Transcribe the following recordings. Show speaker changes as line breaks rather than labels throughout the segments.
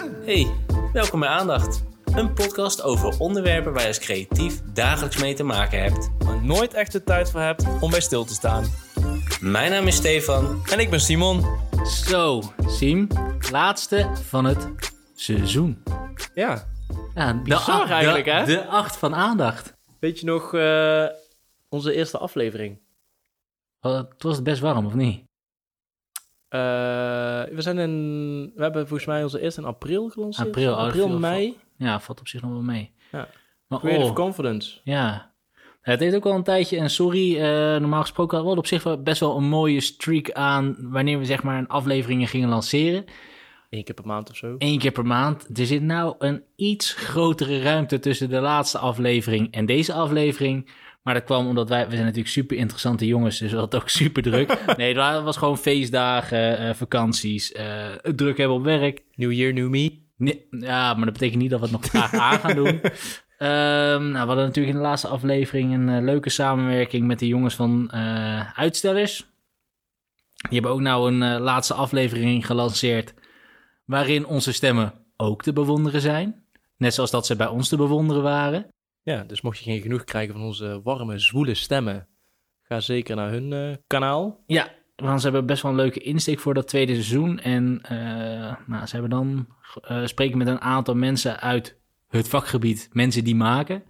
Hey, welkom bij Aandacht. Een podcast over onderwerpen waar je als creatief dagelijks mee te maken hebt.
maar nooit echt de tijd voor hebt om bij stil te staan.
Mijn naam is Stefan.
En ik ben Simon.
Zo, Siem, laatste van het seizoen.
Ja,
Ja, de
Bizar
acht-
eigenlijk,
de,
hè?
De acht van aandacht.
weet je nog eh, onze eerste aflevering?
Oh, het was best warm, of niet?
Eh, we zijn in, we hebben volgens mij onze eerste in april gelanceerd.
April, oh,
april mei.
Ja, valt op zich nog wel mee.
Ja.
Maar
Creative
oh,
Confidence.
ja. Het heeft ook wel een tijdje, en sorry, eh, normaal gesproken hadden we op zich wel best wel een mooie streak aan wanneer we zeg maar een afleveringen gingen lanceren.
Eén keer per maand of zo.
Eén keer per maand. Er zit nou een iets grotere ruimte tussen de laatste aflevering en deze aflevering. Maar dat kwam omdat wij, we zijn natuurlijk super interessante jongens, dus we hadden ook super druk. Nee, dat was gewoon feestdagen, eh, vakanties, eh, druk hebben op werk.
New Year, New Me.
Nee, ja, maar dat betekent niet dat we het nog graag aan gaan doen. Ehm, nou, we hadden natuurlijk in de laatste aflevering een eh, leuke samenwerking met de jongens van Uitstellers. Die hebben ook nou een laatste aflevering gelanceerd waarin onze stemmen ook te bewonderen zijn. Net zoals dat ze bij ons te bewonderen waren.
Ja, dus mocht je geen genoeg krijgen van onze warme, zwoele stemmen, ga zeker naar hun eh, kanaal.
Ja, want ze hebben best wel een leuke insteek voor dat tweede seizoen. En eh, nou, ze hebben dan eh, spreken met een aantal mensen uit het vakgebied, mensen die maken.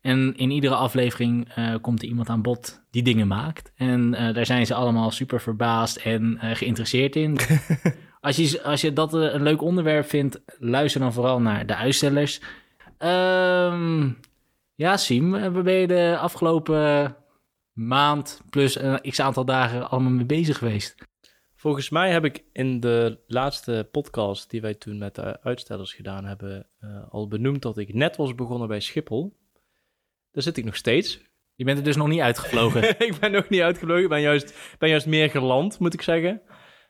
En in iedere aflevering komt er iemand aan bod die dingen maakt. En daar zijn ze allemaal super verbaasd en geïnteresseerd in. als, je, als je dat een leuk onderwerp vindt, luister dan vooral naar de uitstellers. Ehm, ja, Siem, waar ben je de afgelopen maand plus een x aantal dagen allemaal mee bezig geweest?
Volgens mij heb ik in de laatste podcast die wij toen met de uitstellers gedaan hebben, eh, al benoemd dat ik net was begonnen bij Schiphol. Daar zit ik nog steeds.
Je bent er dus nog niet uitgevlogen.
ik ben nog niet uitgevlogen. Ik ben juist, ben juist meer geland, moet ik zeggen.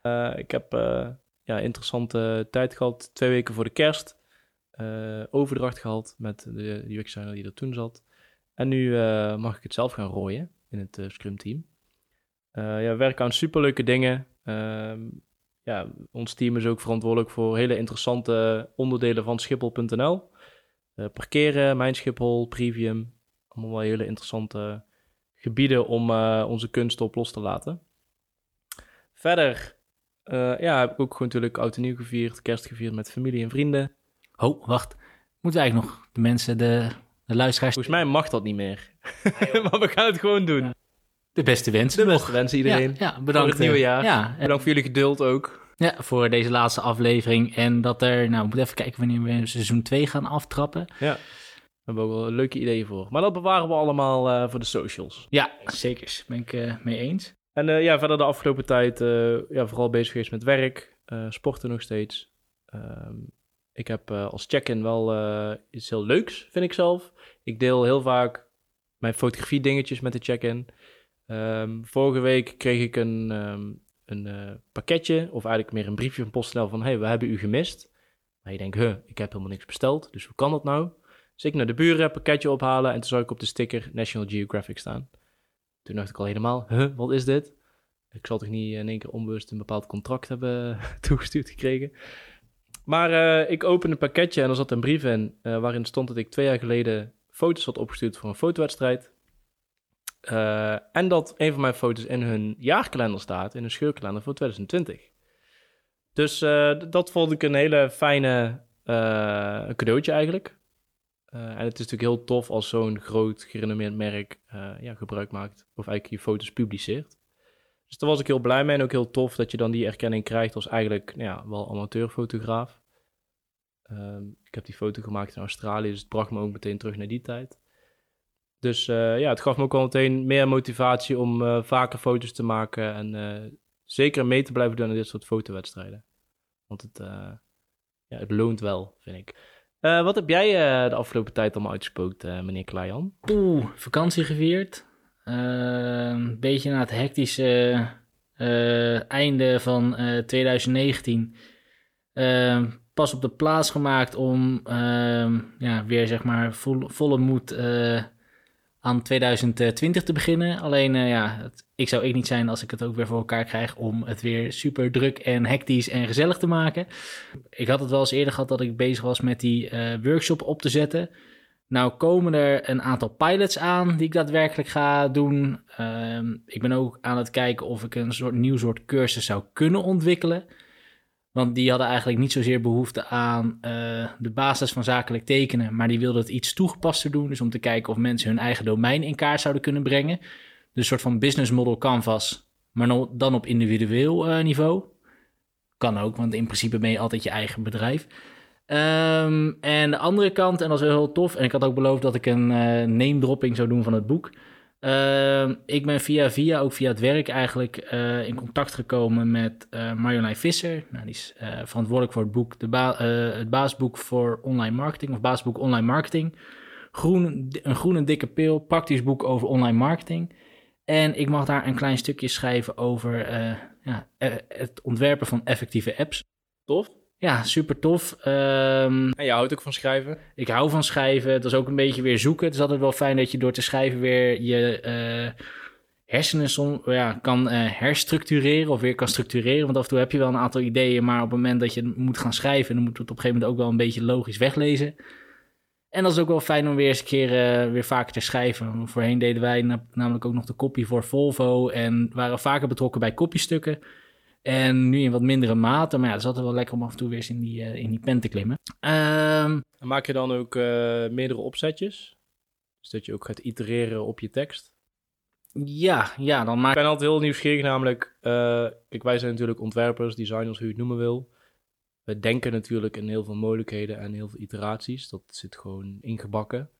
Eh, ik heb eh ja, interessante tijd gehad. Twee weken voor de kerst. Eh, overdracht gehad met de UX-designer die er toen zat. En nu eh, mag ik het zelf gaan rooien in het eh, Scrum-team. Ja, we werken aan superleuke dingen. Ehm, ja, ons team is ook verantwoordelijk voor hele interessante onderdelen van Schiphol.nl. Parkeren, Mijn Schiphol, Premium. Allemaal hele interessante gebieden om onze kunst op los te laten. Verder ja, heb ik ook gewoon natuurlijk oud en nieuw gevierd, kerst gevierd met familie en vrienden.
Oh, wacht. Moeten we eigenlijk nog de mensen, de, de luisteraars,
Volgens mij mag dat niet meer. maar we gaan het gewoon doen.
de beste wensen
De
nog.
beste wensen iedereen.
Ja, ja, bedankt.
Voor het nieuwe
eh,
jaar.
Ja, en-
Bedankt voor jullie geduld ook.
ja, voor deze laatste aflevering. En dat er, nou, we moeten even kijken wanneer we seizoen 2 gaan aftrappen.
Ja. Daar hebben we ook wel leuke ideeën voor. Maar dat bewaren we allemaal eh, voor de socials.
Ja, zeker. Ben ik eh mee eens.
En eh, ja, verder de afgelopen tijd eh, ja, vooral bezig geweest met werk. eh, sporten nog steeds. Ehm, ik heb eh, als check-in wel eh, iets heel leuks, vind ik zelf. Ik deel heel vaak mijn fotografie dingetjes met de check-in. Ehm, vorige week kreeg ik een, ehm, een eh, pakketje, of eigenlijk meer een briefje van PostNL van... hey, we hebben u gemist. Maar je denkt, huh, ik heb helemaal niks besteld, dus hoe kan dat nou? Dus ik naar de buren, pakketje ophalen en toen zag ik op de sticker National Geographic staan. Toen dacht ik al helemaal, huh, wat is dit? Ik zal toch niet in één keer onbewust een bepaald contract hebben toegestuurd gekregen. Maar eh, ik opende een pakketje en er zat een brief in eh, waarin stond dat ik twee jaar geleden foto's had opgestuurd voor een fotowedstrijd. Eh, en dat een van mijn foto's in hun jaarkalender staat, in hun scheurkalender voor 2020. Dus dat vond ik een hele fijne cadeautje eigenlijk. En het is natuurlijk heel tof als zo'n groot gerenommeerd merk ja, gebruik maakt of eigenlijk je foto's publiceert. Dus daar was ik heel blij mee en ook heel tof dat je dan die erkenning krijgt als eigenlijk nou ja, wel amateurfotograaf. Ehm, ik heb die foto gemaakt in Australië, dus het bracht me ook meteen terug naar die tijd. Dus eh, ja, het gaf me ook wel meteen meer motivatie om eh, vaker foto's te maken en eh, zeker mee te blijven doen aan dit soort fotowedstrijden. Want het, ja, het loont wel, vind ik. Wat heb jij de afgelopen tijd allemaal uitgespookt, meneer Klaajan?
Oeh, vakantie gevierd. Eh, Een beetje na het hectische eh, einde van eh, 2019. Eh, pas op de plaats gemaakt om ehm, ja, weer zeg maar vol- volle moed eh, aan 2020 te beginnen. Alleen ja, ik zou ik niet zijn als ik het ook weer voor elkaar krijg om het weer super druk en hectisch en gezellig te maken. Ik had het wel eens eerder gehad dat ik bezig was met die workshop op te zetten. Nou komen er een aantal pilots aan die ik daadwerkelijk ga doen. Uh, ik ben ook aan het kijken of ik een soort nieuw soort cursus zou kunnen ontwikkelen. Want die hadden eigenlijk niet zozeer behoefte aan uh, de basis van zakelijk tekenen, maar die wilden het iets toegepaster doen. Dus om te kijken of mensen hun eigen domein in kaart zouden kunnen brengen. Dus een soort van business model canvas, maar dan op individueel uh, niveau. Kan ook, want in principe ben je altijd je eigen bedrijf. Um, en de andere kant, en dat is heel tof, en ik had ook beloofd dat ik een uh, name dropping zou doen van het boek. Uh, ik ben via via, ook via het werk eigenlijk, uh, in contact gekomen met uh, Marjolein Visser. Nou, die is verantwoordelijk voor het boek, de het baasboek voor online marketing, of baasboek online marketing. Groen, een groene dikke pil, praktisch boek over online marketing. En ik mag daar een klein stukje schrijven over ja, het ontwerpen van effectieve apps.
Tof.
Ja, super tof. Um,
en je houdt ook van schrijven?
Ik hou van schrijven. Het is ook een beetje weer zoeken. Het is altijd wel fijn dat je door te schrijven weer je uh, hersenen som, ja, kan uh, herstructureren of weer kan structureren. Want af en toe heb je wel een aantal ideeën, maar op het moment dat je moet gaan schrijven, dan moet het op een gegeven moment ook wel een beetje logisch weglezen. En dat is ook wel fijn om weer eens een keer uh, weer vaker te schrijven. Voorheen deden wij na namelijk ook nog de kopie voor Volvo en waren vaker betrokken bij kopiestukken. En nu in wat mindere mate. Maar ja, het is altijd wel lekker om af en toe weer eens in die, uh, in die pen te klimmen. Um,
maak je dan ook uh, meerdere opzetjes? Dus dat je ook gaat itereren op je tekst?
Ja, ja, dan maak
ik... ben altijd heel nieuwsgierig namelijk... Uh, kijk, wij zijn natuurlijk ontwerpers, designers, hoe je het noemen wil. We denken natuurlijk in heel veel mogelijkheden en heel veel iteraties. Dat zit gewoon ingebakken.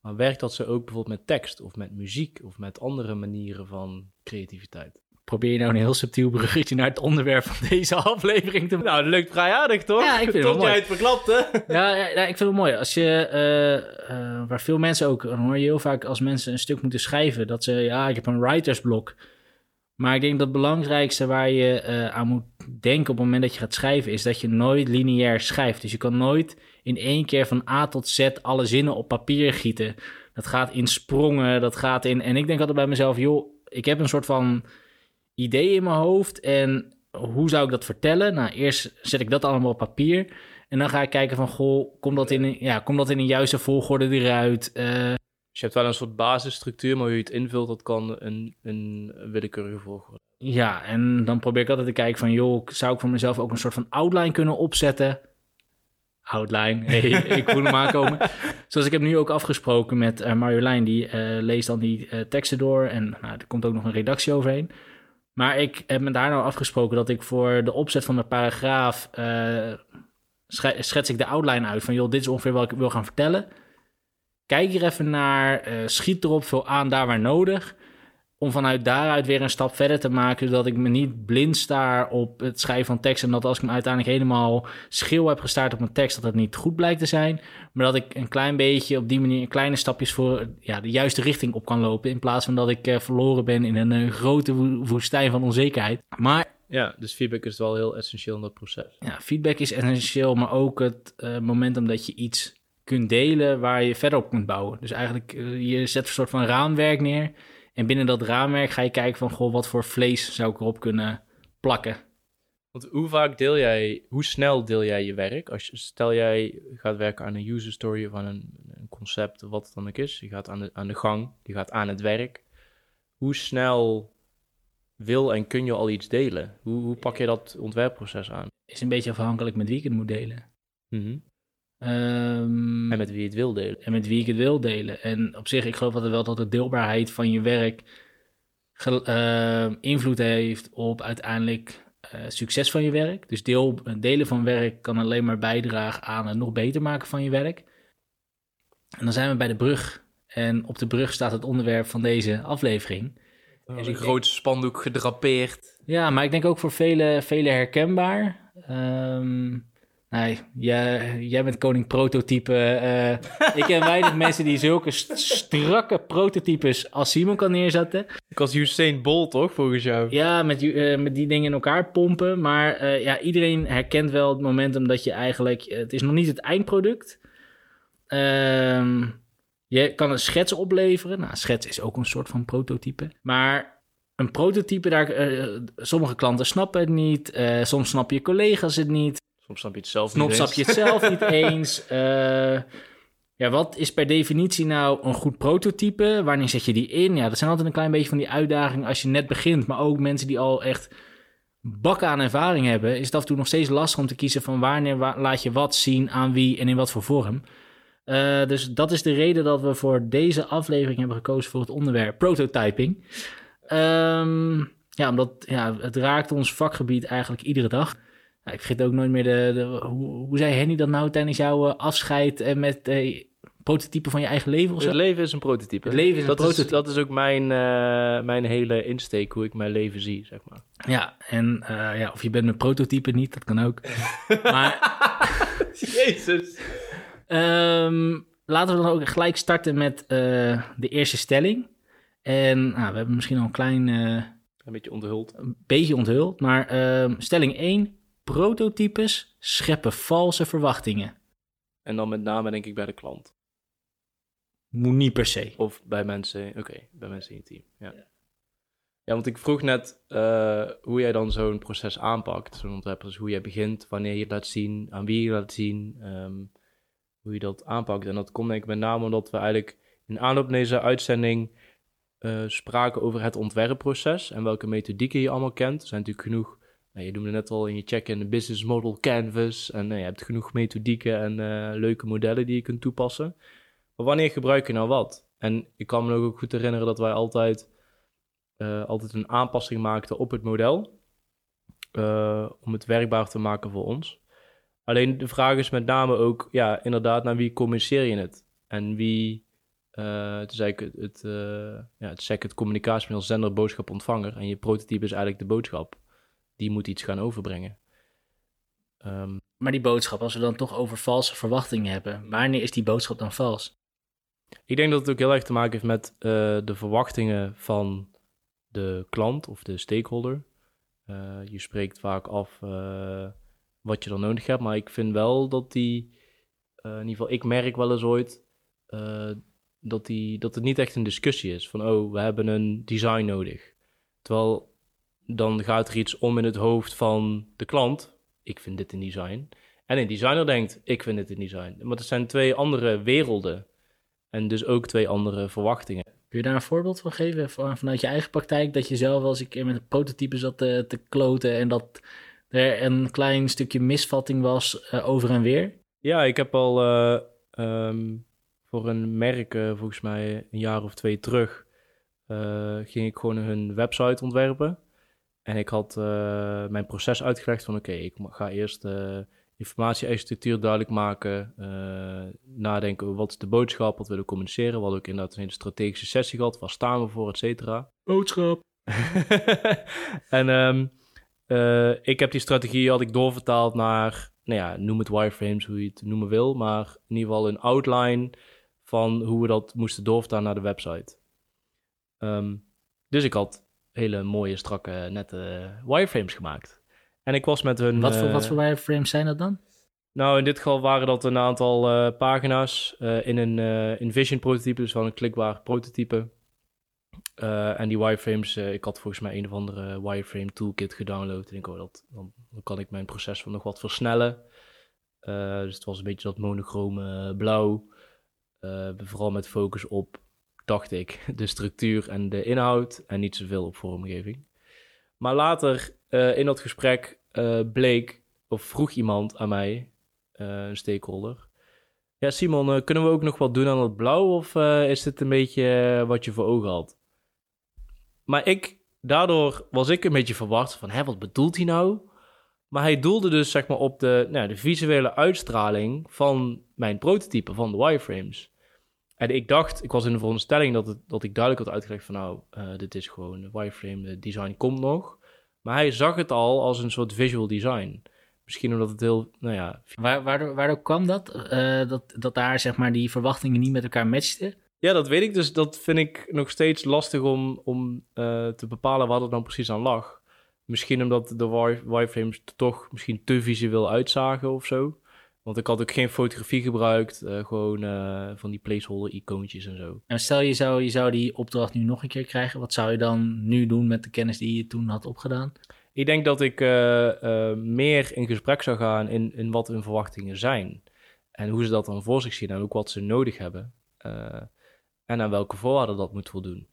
Maar werkt dat zo ook bijvoorbeeld met tekst of met muziek of met andere manieren van creativiteit?
Probeer je nou een heel subtiel bruggetje naar het onderwerp van deze aflevering te
maken. Nou, dat lukt vrij aardig, toch?
Ja, ik vind
Tot
het
jij het verklapte.
Ja, ja, ja, ik vind het mooi. Als je, uh, uh, waar veel mensen ook, dan hoor je heel vaak als mensen een stuk moeten schrijven, dat ze, ja, ik heb een writersblok. Maar ik denk dat het belangrijkste waar je uh, aan moet denken op het moment dat je gaat schrijven, is dat je nooit lineair schrijft. Dus je kan nooit in één keer van A tot Z alle zinnen op papier gieten. Dat gaat in sprongen, dat gaat in... En ik denk altijd bij mezelf, joh, ik heb een soort van idee in mijn hoofd. En hoe zou ik dat vertellen? Nou, eerst zet ik dat allemaal op papier. En dan ga ik kijken van, goh, komt dat in een, ja, komt dat in een juiste volgorde eruit? Uh,
dus je hebt wel een soort basisstructuur, maar hoe je het invult, dat kan een, een willekeurige volgorde.
Ja, en dan probeer ik altijd te kijken van, joh, zou ik voor mezelf ook een soort van outline kunnen opzetten? Outline, hey, ik voel hem aankomen. Zoals ik heb nu ook afgesproken met uh, Marjolein, die uh, leest dan die uh, teksten door. En nou, er komt ook nog een redactie overheen. Maar ik heb me daar nou afgesproken dat ik voor de opzet van de paragraaf uh, schets ik de outline uit van joh, dit is ongeveer wat ik wil gaan vertellen. Kijk hier even naar, uh, schiet erop, veel aan daar waar nodig om vanuit daaruit weer een stap verder te maken, zodat ik me niet blind staar op het schrijven van tekst en dat als ik me uiteindelijk helemaal schil heb gestaard op mijn tekst, dat het niet goed blijkt te zijn, maar dat ik een klein beetje op die manier kleine stapjes voor ja, de juiste richting op kan lopen, in plaats van dat ik uh, verloren ben in een uh, grote woestijn van onzekerheid. Maar
ja, dus feedback is wel heel essentieel in dat proces.
Ja, feedback is essentieel, maar ook het uh, momentum dat je iets kunt delen waar je verder op kunt bouwen. Dus eigenlijk, je zet een soort van raamwerk neer en binnen dat raamwerk ga je kijken van, goh, wat voor vlees zou ik erop kunnen plakken.
Want hoe vaak deel jij, hoe snel deel jij je werk? Als je, stel jij gaat werken aan een user story of aan een, een concept, wat het dan ook is. Je gaat aan de, aan de gang, je gaat aan het werk. Hoe snel wil en kun je al iets delen? Hoe, hoe pak je dat ontwerpproces aan?
Is een beetje afhankelijk met wie ik het moet delen.
Mm Um, en met wie je het wil delen.
En met wie ik het wil delen. En op zich, ik geloof altijd wel dat de deelbaarheid van je werk uh, invloed heeft op uiteindelijk uh, succes van je werk. Dus deel, delen van werk kan alleen maar bijdragen aan het nog beter maken van je werk. En dan zijn we bij de brug. En op de brug staat het onderwerp van deze aflevering.
Er is een groot spandoek gedrapeerd.
Ja, maar ik denk ook voor velen vele herkenbaar. Um, Nee, jij, jij bent koning prototype. Uh, ik ken weinig mensen die zulke strakke prototypes als Simon kan neerzetten.
Ik was Usain Bolt, toch, volgens jou?
Ja, met, uh, met die dingen in elkaar pompen. Maar uh, ja, iedereen herkent wel het momentum dat je eigenlijk... Het is nog niet het eindproduct. Um, Je kan een schets opleveren. Nou, een schets is ook een soort van prototype. Maar een prototype, daar, eh, sommige klanten snappen het niet. eh, soms snappen je collega's het niet.
Soms snap je het zelf
Soms
niet
snap
eens.
je het zelf niet eens. Eh, ja, wat is per definitie nou een goed prototype? Wanneer zet je die in? Ja, dat zijn altijd een klein beetje van die uitdagingen als je net begint. Maar ook mensen die al echt bakken aan ervaring hebben... is het af en toe nog steeds lastig om te kiezen van wanneer wa- laat je wat zien, aan wie en in wat voor vorm. Eh, dus dat is de reden dat we voor deze aflevering hebben gekozen voor het onderwerp prototyping. Ehm, ja, omdat ja, het raakt ons vakgebied eigenlijk iedere dag. Ja, ik vergeet ook nooit meer de, de hoe, hoe zei Henny dat nou tijdens jouw eh, afscheid en met eh prototype van je eigen leven of zo?
Het leven is een prototype.
Het leven is een
dat
prototype.
Is, dat is ook mijn, eh, mijn hele insteek, hoe ik mijn leven zie, zeg maar.
Ja, en eh, ja, of je bent een prototype niet, dat kan ook. maar
Jezus.
Ehm, laten we dan ook gelijk starten met eh, de eerste stelling. En nou, we hebben misschien al een klein eh,
Een beetje onthuld.
een beetje onthuld. Maar ehm, stelling 1. Prototypes scheppen valse verwachtingen.
En dan met name denk ik bij de klant.
Moet niet per se.
Of bij mensen, oké, bij mensen in je team. Ja. ja, want ik vroeg net eh, hoe jij dan zo'n proces aanpakt, zo'n ontwerper. Dus hoe jij begint, wanneer je het laat zien, aan wie je het laat zien, ehm, hoe je dat aanpakt. En dat komt denk ik met name omdat we eigenlijk in aanloop naar deze uitzending eh, spraken over het ontwerpproces en welke methodieken je allemaal kent. Er zijn natuurlijk genoeg, nou, je noemde net al in je check-in de business model canvas. En nou, je hebt genoeg methodieken en eh, leuke modellen die je kunt toepassen. Maar wanneer gebruik je nou wat? En ik kan me ook goed herinneren dat wij altijd, eh, altijd een aanpassing maakten op het model. eh, om het werkbaar te maken voor ons. Alleen de vraag is met name ook, ja, inderdaad, naar wie communiceer je het? En wie, eh, het is eigenlijk het, eh, ja, het SEC, het communicatiemiddel zender, boodschap, ontvanger. En je prototype is eigenlijk de boodschap. Die moet iets gaan overbrengen. Ehm,
Maar die boodschap, als we dan toch over valse verwachtingen hebben, wanneer is die boodschap dan vals?
Ik denk dat het ook heel erg te maken heeft met eh, de verwachtingen van de klant of de stakeholder. Eh, je spreekt vaak af eh, wat je dan nodig hebt, maar ik vind wel dat die, in ieder geval, ik merk wel eens ooit dat, die, dat het niet echt een discussie is van, oh, we hebben een design nodig. Terwijl dan gaat er iets om in het hoofd van de klant. Ik vind dit een design. En een designer denkt, ik vind dit een design. Maar het zijn twee andere werelden. En dus ook twee andere verwachtingen.
Kun je daar een voorbeeld van geven van, vanuit je eigen praktijk? Dat je zelf een keer met een prototype zat te, te kloten en dat er een klein stukje misvatting was eh, over en weer?
Ja, ik heb al eh, ehm, voor een merk, eh, volgens mij een jaar of twee terug, eh, ging ik gewoon hun website ontwerpen. En ik had eh, mijn proces uitgelegd van oké, ik ga eerst uh, informatie-architectuur duidelijk maken, eh, nadenken over wat is de boodschap, wat willen we communiceren. We hadden ook inderdaad een hele strategische sessie gehad, waar staan we voor, et cetera.
Boodschap.
en ehm, eh, ik heb die strategie had ik doorvertaald naar, nou ja, noem het wireframes, hoe je het noemen wil, maar in ieder geval een outline van hoe we dat moesten doorvertalen naar de website. Ehm, dus ik had hele mooie, strakke, nette wireframes gemaakt. En ik was met hun...
Wat voor,
eh,
wat voor wireframes zijn dat dan?
nou, in dit geval waren dat een aantal eh, pagina's eh, in een uh, InVision prototype, dus wel een klikbaar prototype. En die wireframes, ik had volgens mij een of andere wireframe toolkit gedownload. En ik oh, dat, dan, dan, kan ik mijn proces van nog wat versnellen. Dus het was een beetje dat monochrome blauw. Vooral met focus op, dacht ik, de structuur en de inhoud. En niet zoveel op vormgeving. Maar later uh, in dat gesprek uh, bleek, of vroeg iemand aan mij, uh, een stakeholder. Ja, Simon, kunnen we ook nog wat doen aan het blauw? Of is dit een beetje wat je voor ogen had? Maar ik, daardoor was ik een beetje verwacht van, hè, wat bedoelt hij nou? Maar hij doelde dus zeg maar op de, nou, de visuele uitstraling van mijn prototype, van de wireframes. En ik dacht, ik was in de veronderstelling dat, het, dat ik duidelijk had uitgelegd van, nou, uh, dit is gewoon een wireframe, de design komt nog. Maar hij zag het al als een soort visual design. Misschien omdat het heel, nou ja...
Waar, waardoor, waardoor kwam dat? Uh, dat? Dat daar zeg maar die verwachtingen niet met elkaar matchten?
Ja, dat weet ik. Dus dat vind ik nog steeds lastig om, om uh, te bepalen waar het dan precies aan lag. Misschien omdat de wireframes toch misschien te visueel uitzagen of zo. Want ik had ook geen fotografie gebruikt, eh, gewoon eh, van die placeholder icoontjes en zo.
En stel je zou, je zou die opdracht nu nog een keer krijgen. Wat zou je dan nu doen met de kennis die je toen had opgedaan?
Ik denk dat ik eh, meer in gesprek zou gaan in, in wat hun verwachtingen zijn. En hoe ze dat dan voor zich zien en ook wat ze nodig hebben. En aan welke voorwaarden dat moet voldoen.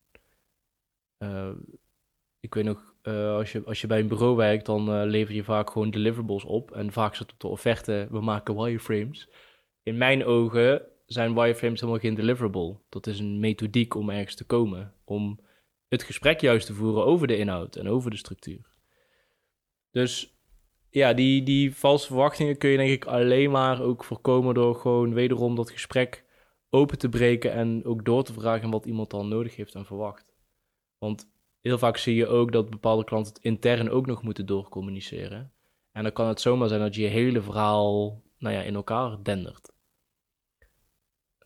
Ik weet nog, eh, als, je, als je bij een bureau werkt, dan eh, lever je vaak gewoon deliverables op. En vaak zit op de offerte, we maken wireframes. In mijn ogen zijn wireframes helemaal geen deliverable. Dat is een methodiek om ergens te komen. Om het gesprek juist te voeren over de inhoud en over de structuur. Dus ja, die, die valse verwachtingen kun je denk ik alleen maar ook voorkomen door gewoon wederom dat gesprek open te breken en ook door te vragen wat iemand dan nodig heeft en verwacht. Want heel vaak zie je ook dat bepaalde klanten het intern ook nog moeten doorcommuniceren. En dan kan het zomaar zijn dat je je hele verhaal nou ja, in elkaar dendert.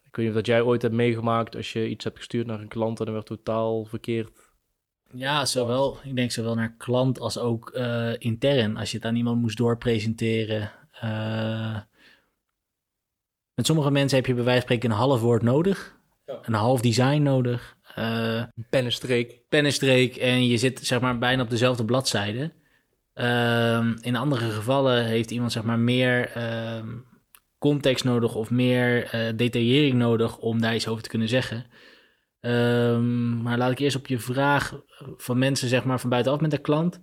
Ik weet niet of dat jij ooit hebt meegemaakt als je iets hebt gestuurd naar een klant en er werd totaal verkeerd.
Ja, zowel, ik denk zowel naar klant als ook eh, intern. Als je het aan iemand moest doorpresenteren. Eh, met sommige mensen heb je bij wijze van spreken een half woord nodig.
Ja.
Een half design nodig. Eh
pennenstreek.
pennenstreek en je zit zeg maar bijna op dezelfde bladzijde. Ehm, in andere gevallen heeft iemand zeg maar meer ehm, context nodig of meer eh, detaillering nodig om daar iets over te kunnen zeggen. Ehm, maar laat ik eerst op je vraag van mensen zeg maar van buitenaf met de klant.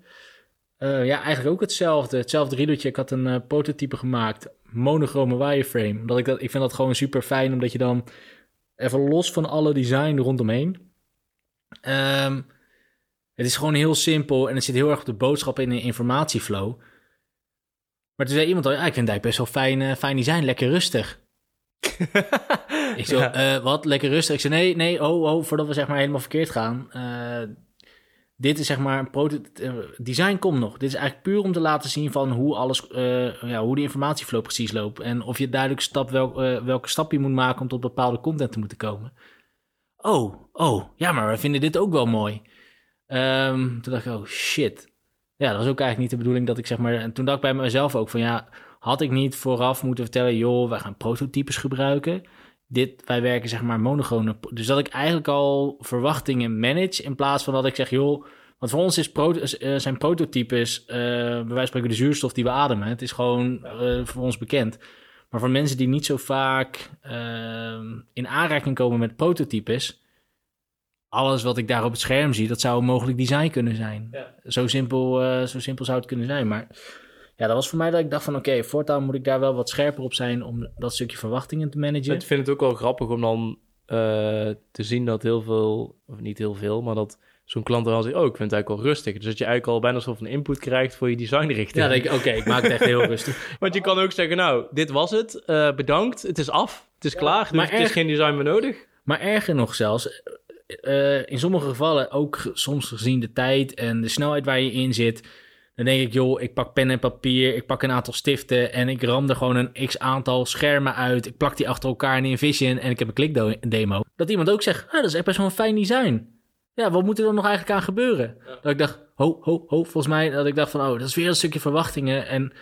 Eh, ja, eigenlijk ook hetzelfde. Hetzelfde riedeltje. Ik had een prototype gemaakt. Monochrome wireframe. Omdat ik, dat, ik vind dat gewoon super fijn. Omdat je dan even los van alle design rondomheen. Ehm, het is gewoon heel simpel. En het zit heel erg op de boodschap in de informatieflow. Maar toen zei iemand al, ja, ik vind eigenlijk best wel fijn, eh, fijn design. Lekker rustig. Ik zo,
Ja.
eh, wat? Lekker rustig? Ik zei, nee, nee, oh, oh, voordat we zeg maar helemaal verkeerd gaan. Eh, dit is zeg maar een design komt nog. Dit is eigenlijk puur om te laten zien van hoe alles, ja, hoe de informatieflow precies loopt. En of je duidelijk stap wel, welke stap je moet maken om tot bepaalde content te moeten komen. Oh, oh, ja, maar we vinden dit ook wel mooi. Ehm, toen dacht ik, oh shit. Ja, dat was ook eigenlijk niet de bedoeling dat ik zeg maar... En toen dacht ik bij mezelf ook van ja, had ik niet vooraf moeten vertellen... joh, wij gaan prototypes gebruiken. Dit, wij werken zeg maar monogone... Dus dat ik eigenlijk al verwachtingen manage in plaats van dat ik zeg... joh, want voor ons is eh, zijn prototypes, eh bij wijze van spreken de zuurstof die we ademen. Het is gewoon eh, voor ons bekend. Maar voor mensen die niet zo vaak ehm, in aanraking komen met prototypes... Alles wat ik daar op het scherm zie, dat zou een mogelijk design kunnen zijn.
Ja.
Zo, simpel, eh, zo simpel zou het kunnen zijn. Maar ja, dat was voor mij dat ik dacht van... oké, voortaan moet ik daar wel wat scherper op zijn... om dat stukje verwachtingen te managen.
Ik vind het ook wel grappig om dan eh, te zien dat heel veel, of niet heel veel, maar dat zo'n klant dan al zegt, oh, ik vind het eigenlijk wel rustig. Dus dat je eigenlijk al bijna alsof een input krijgt voor je designrichting.
Ja, dan denk ik, oké, ik maak het echt heel rustig.
Want je kan ook zeggen, nou, dit was het, eh, bedankt, het is af, het is klaar, dus
maar
het is geen design meer nodig.
Maar erger nog zelfs, eh, in sommige gevallen ook soms gezien de tijd en de snelheid waar je in zit, dan denk ik, joh, ik pak pen en papier, ik pak een aantal stiften en ik ram er gewoon een x aantal schermen uit. Ik plak die achter elkaar in InVision en ik heb een klikdemo. Dat iemand ook zegt, ah, dat is echt best wel een fijn design. Ja, wat moet er dan nog eigenlijk aan gebeuren? Dat ik dacht, ho, ho, ho, volgens mij, dat ik dacht van, oh, dat is weer een stukje verwachtingen en...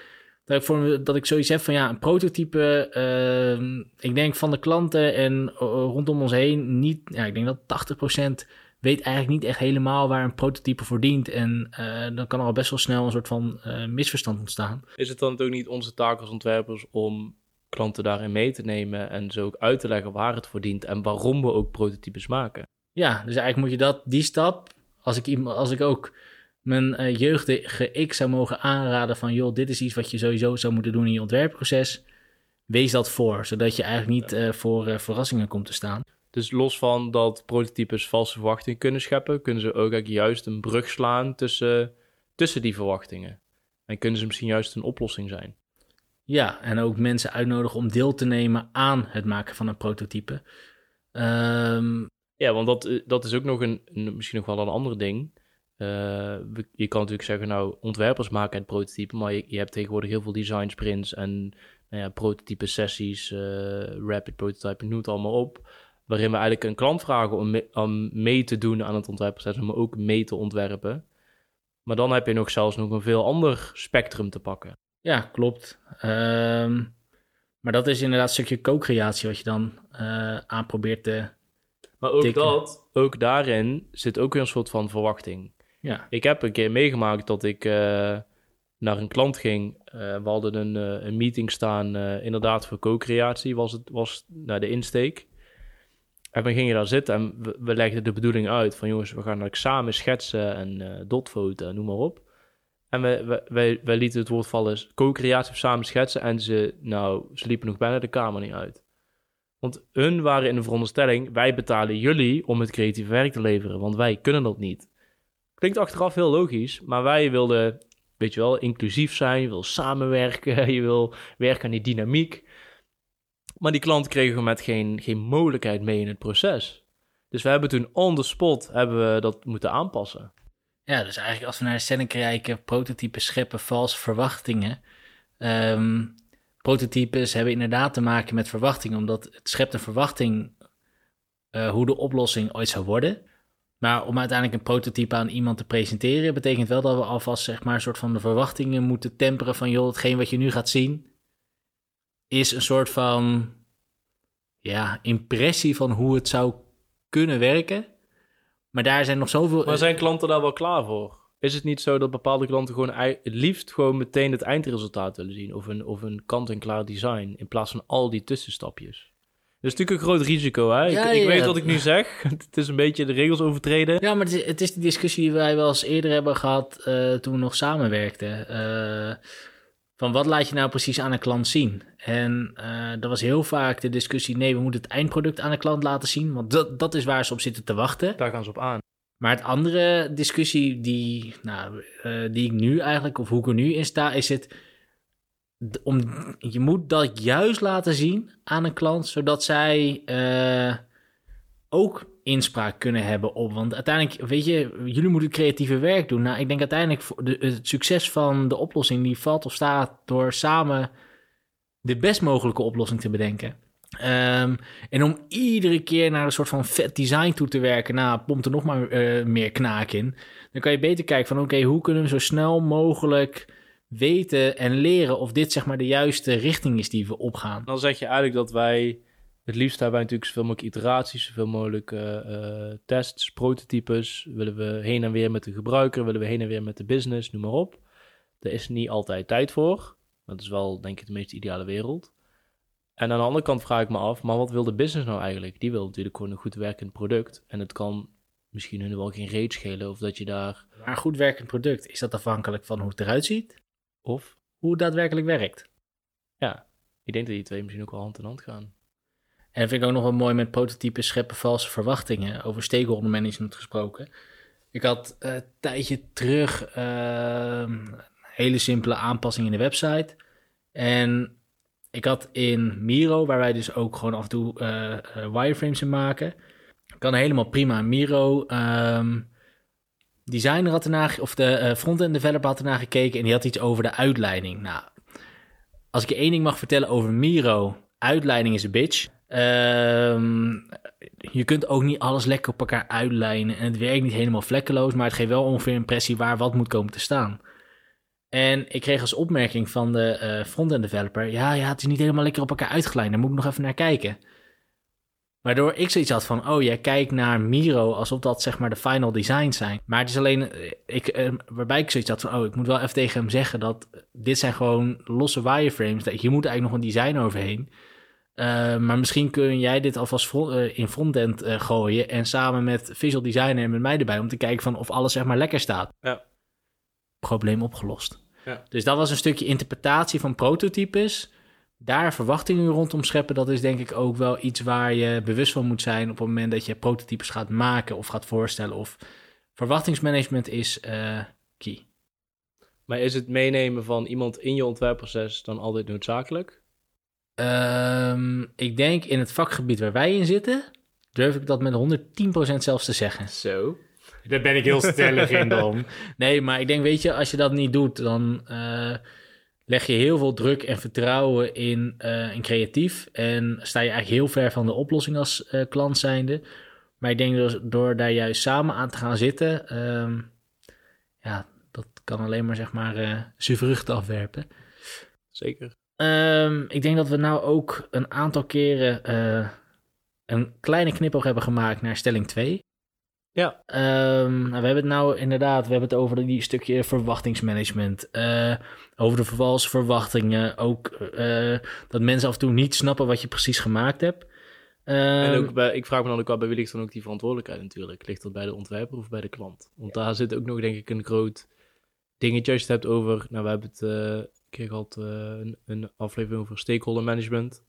Dat ik, voor dat ik zoiets heb van ja, een prototype. ehm, ik denk van de klanten en eh, rondom ons heen niet. Ja, ik denk dat 80% weet eigenlijk niet echt helemaal waar een prototype voor dient. En eh, dan kan er al best wel snel een soort van eh, misverstand ontstaan.
Is het dan ook niet onze taak als ontwerpers om klanten daarin mee te nemen en ze ook uit te leggen waar het voor dient en waarom we ook prototypes maken?
Ja, dus eigenlijk moet je dat, die stap. Als ik, als ik ook mijn eh, jeugdige ik zou mogen aanraden van joh, dit is iets wat je sowieso zou moeten doen in je ontwerpproces. Wees dat voor, zodat je eigenlijk niet eh, voor eh, verrassingen komt te staan.
Dus los van dat prototypes valse verwachtingen kunnen scheppen, kunnen ze ook eigenlijk juist een brug slaan tussen, tussen die verwachtingen. En kunnen ze misschien juist een oplossing zijn.
Ja, en ook mensen uitnodigen om deel te nemen aan het maken van een prototype. Ehm,
Ja, want dat, eh, dat is ook nog een, misschien nog wel een ander ding. Eh, je kan natuurlijk zeggen, nou, ontwerpers maken het prototype, maar je, hebt tegenwoordig heel veel design sprints en nou ja, prototype sessies, eh, rapid prototyping, noem het allemaal op. Waarin we eigenlijk een klant vragen om, me- om mee te doen aan het ontwerpproces, maar ook mee te ontwerpen. Maar dan heb je nog zelfs nog een veel ander spectrum te pakken.
ja, klopt. Ehm, Maar dat is inderdaad een stukje co-creatie wat je dan eh, aan probeert te...
Maar ook dat, ook daarin zit ook weer een soort van verwachting.
Ja,
Ik heb een keer meegemaakt dat ik eh, naar een klant ging. Eh, we hadden een, eh, een meeting staan, inderdaad voor co-creatie was, het, was naar de insteek. En we gingen daar zitten en we, we legden de bedoeling uit van jongens, we gaan eigenlijk samen schetsen en dotfoto en noem maar op. En we, we, wij, wij lieten het woord vallen co-creatie samen schetsen en ze, nou, ze liepen nog bijna de kamer niet uit. Want hun waren in de veronderstelling, wij betalen jullie om het creatieve werk te leveren, want wij kunnen dat niet. Klinkt achteraf heel logisch, maar wij wilden, weet je wel, inclusief zijn. Je wil samenwerken, je wil werken aan die dynamiek. Maar die klant kregen met geen, geen mogelijkheid mee in het proces. Dus we hebben toen on the spot hebben we dat moeten aanpassen.
ja dus eigenlijk als we naar de stelling kijken, prototypes scheppen valse verwachtingen. Ehm, prototypes hebben inderdaad te maken met verwachtingen, omdat het schept een verwachting eh, hoe de oplossing ooit zou worden. Maar om uiteindelijk een prototype aan iemand te presenteren, betekent wel dat we alvast zeg maar, een soort van de verwachtingen moeten temperen van, joh, hetgeen wat je nu gaat zien, is een soort van ja, impressie van hoe het zou kunnen werken. Maar daar zijn nog zoveel.
Maar zijn klanten daar wel klaar voor? Is het niet zo dat bepaalde klanten gewoon het liefst gewoon meteen het eindresultaat willen zien? Of een, of een kant-en-klaar design in plaats van al die tussenstapjes? Dat is natuurlijk een groot risico, hè?
Ja,
ik, ik
ja,
weet wat ik nu zeg. Het is een beetje de regels overtreden.
Ja, maar het is, het is die discussie die wij wel eens eerder hebben gehad eh, toen we nog samenwerkten. Eh, van wat laat je nou precies aan een klant zien? En eh dat was heel vaak de discussie: nee, we moeten het eindproduct aan de klant laten zien, want dat, dat is waar ze op zitten te wachten.
Daar gaan ze op aan.
Maar het andere discussie die, nou, eh, die ik nu eigenlijk, of hoe ik er nu in sta, is het. Om, je moet dat juist laten zien aan een klant, zodat zij eh, ook inspraak kunnen hebben op. Want uiteindelijk, weet je, jullie moeten creatieve werk doen. Nou, ik denk uiteindelijk het succes van de oplossing, die valt of staat door samen de best mogelijke oplossing te bedenken. Ehm, en om iedere keer naar een soort van vet design toe te werken, nou, pompt er nog maar eh, meer knaak in. Dan kan je beter kijken van, oké, hoe kunnen we zo snel mogelijk weten en leren of dit zeg maar de juiste richting is die we opgaan.
Dan zeg je eigenlijk dat wij... Het liefst hebben natuurlijk zoveel mogelijk iteraties, zoveel mogelijk eh, eh, tests, prototypes. Willen we heen en weer met de gebruiker, willen we heen en weer met de business, noem maar op. Daar is niet altijd tijd voor. Dat is wel, denk ik, de meest ideale wereld. En aan de andere kant vraag ik me af, maar wat wil de business nou eigenlijk? Die wil natuurlijk gewoon een goed werkend product. En het kan misschien hun wel geen reet schelen of dat je daar...
Maar een goed werkend product, is dat afhankelijk van hoe het eruit ziet?
Of,
Hoe het daadwerkelijk werkt?
ja, ik denk dat die twee misschien ook wel hand in hand gaan.
En dat vind ik ook nog wel mooi met prototypes scheppen valse verwachtingen. Over stakeholder management gesproken. Ik had eh, een tijdje terug ehm, een hele simpele aanpassing in de website. En ik had in Miro, waar wij dus ook gewoon af en toe eh, eh, wireframes in maken. Kan helemaal prima. Miro ehm, designer had ernaar, ge- of de eh, front-end developer had ernaar gekeken en die had iets over de uitleiding. Nou, als ik je één ding mag vertellen over Miro, uitleiding is een bitch. Ehm, je kunt ook niet alles lekker op elkaar uitlijnen en het werkt niet helemaal vlekkeloos, maar het geeft wel ongeveer een impressie waar wat moet komen te staan. En ik kreeg als opmerking van de eh front-end developer, ja, ja, het is niet helemaal lekker op elkaar uitgelijnd, daar moet ik nog even naar kijken. Waardoor ik zoiets had van, oh, jij kijkt naar Miro alsof dat zeg maar de final designs zijn. Maar het is alleen, eh, ik, eh, waarbij ik zoiets had van, oh, ik moet wel even tegen hem zeggen dat dit zijn gewoon losse wireframes. Dat- Hier moet eigenlijk nog een design overheen. Maar misschien kun jij dit alvast in frontend gooien en samen met visual designer en met mij erbij om te kijken van of alles zeg maar lekker staat.
Ja.
Probleem opgelost.
Ja.
Dus dat was een stukje interpretatie van prototypes. Daar verwachtingen rondom scheppen, dat is denk ik ook wel iets waar je bewust van moet zijn op het moment dat je prototypes gaat maken of gaat voorstellen. Of verwachtingsmanagement is eh, key.
Maar is het meenemen van iemand in je ontwerpproces dan altijd noodzakelijk?
Ehm, ik denk in het vakgebied waar wij in zitten, durf ik dat met 110% zelfs te zeggen.
Zo.
Daar ben ik heel stellig in dan. Nee, maar ik denk, weet je, als je dat niet doet, dan eh, leg je heel veel druk en vertrouwen in, eh in creatief. En sta je eigenlijk heel ver van de oplossing als eh, klant zijnde. Maar ik denk dus door daar juist samen aan te gaan zitten, ehm, ja, dat kan alleen maar zeg maar eh zijn vruchten afwerpen.
Zeker.
Ehm, ik denk dat we nou ook een aantal keren eh, een kleine knipoog hebben gemaakt naar stelling 2.
Ja.
Ehm, nou, we hebben het nou inderdaad, we hebben het over die stukje verwachtingsmanagement. eh, over de valse verwachtingen. Ook eh, dat mensen af en toe niet snappen wat je precies gemaakt hebt.
En
Ehm,
ook bij, ik vraag me dan ook wel, bij wie ligt dan ook die verantwoordelijkheid natuurlijk? Ligt dat bij de ontwerper of bij de klant? Want daar zit ook nog denk ik een groot dingetje als je het hebt over... Nou, we hebben het eh, een keer gehad, eh, een, een aflevering over stakeholder management.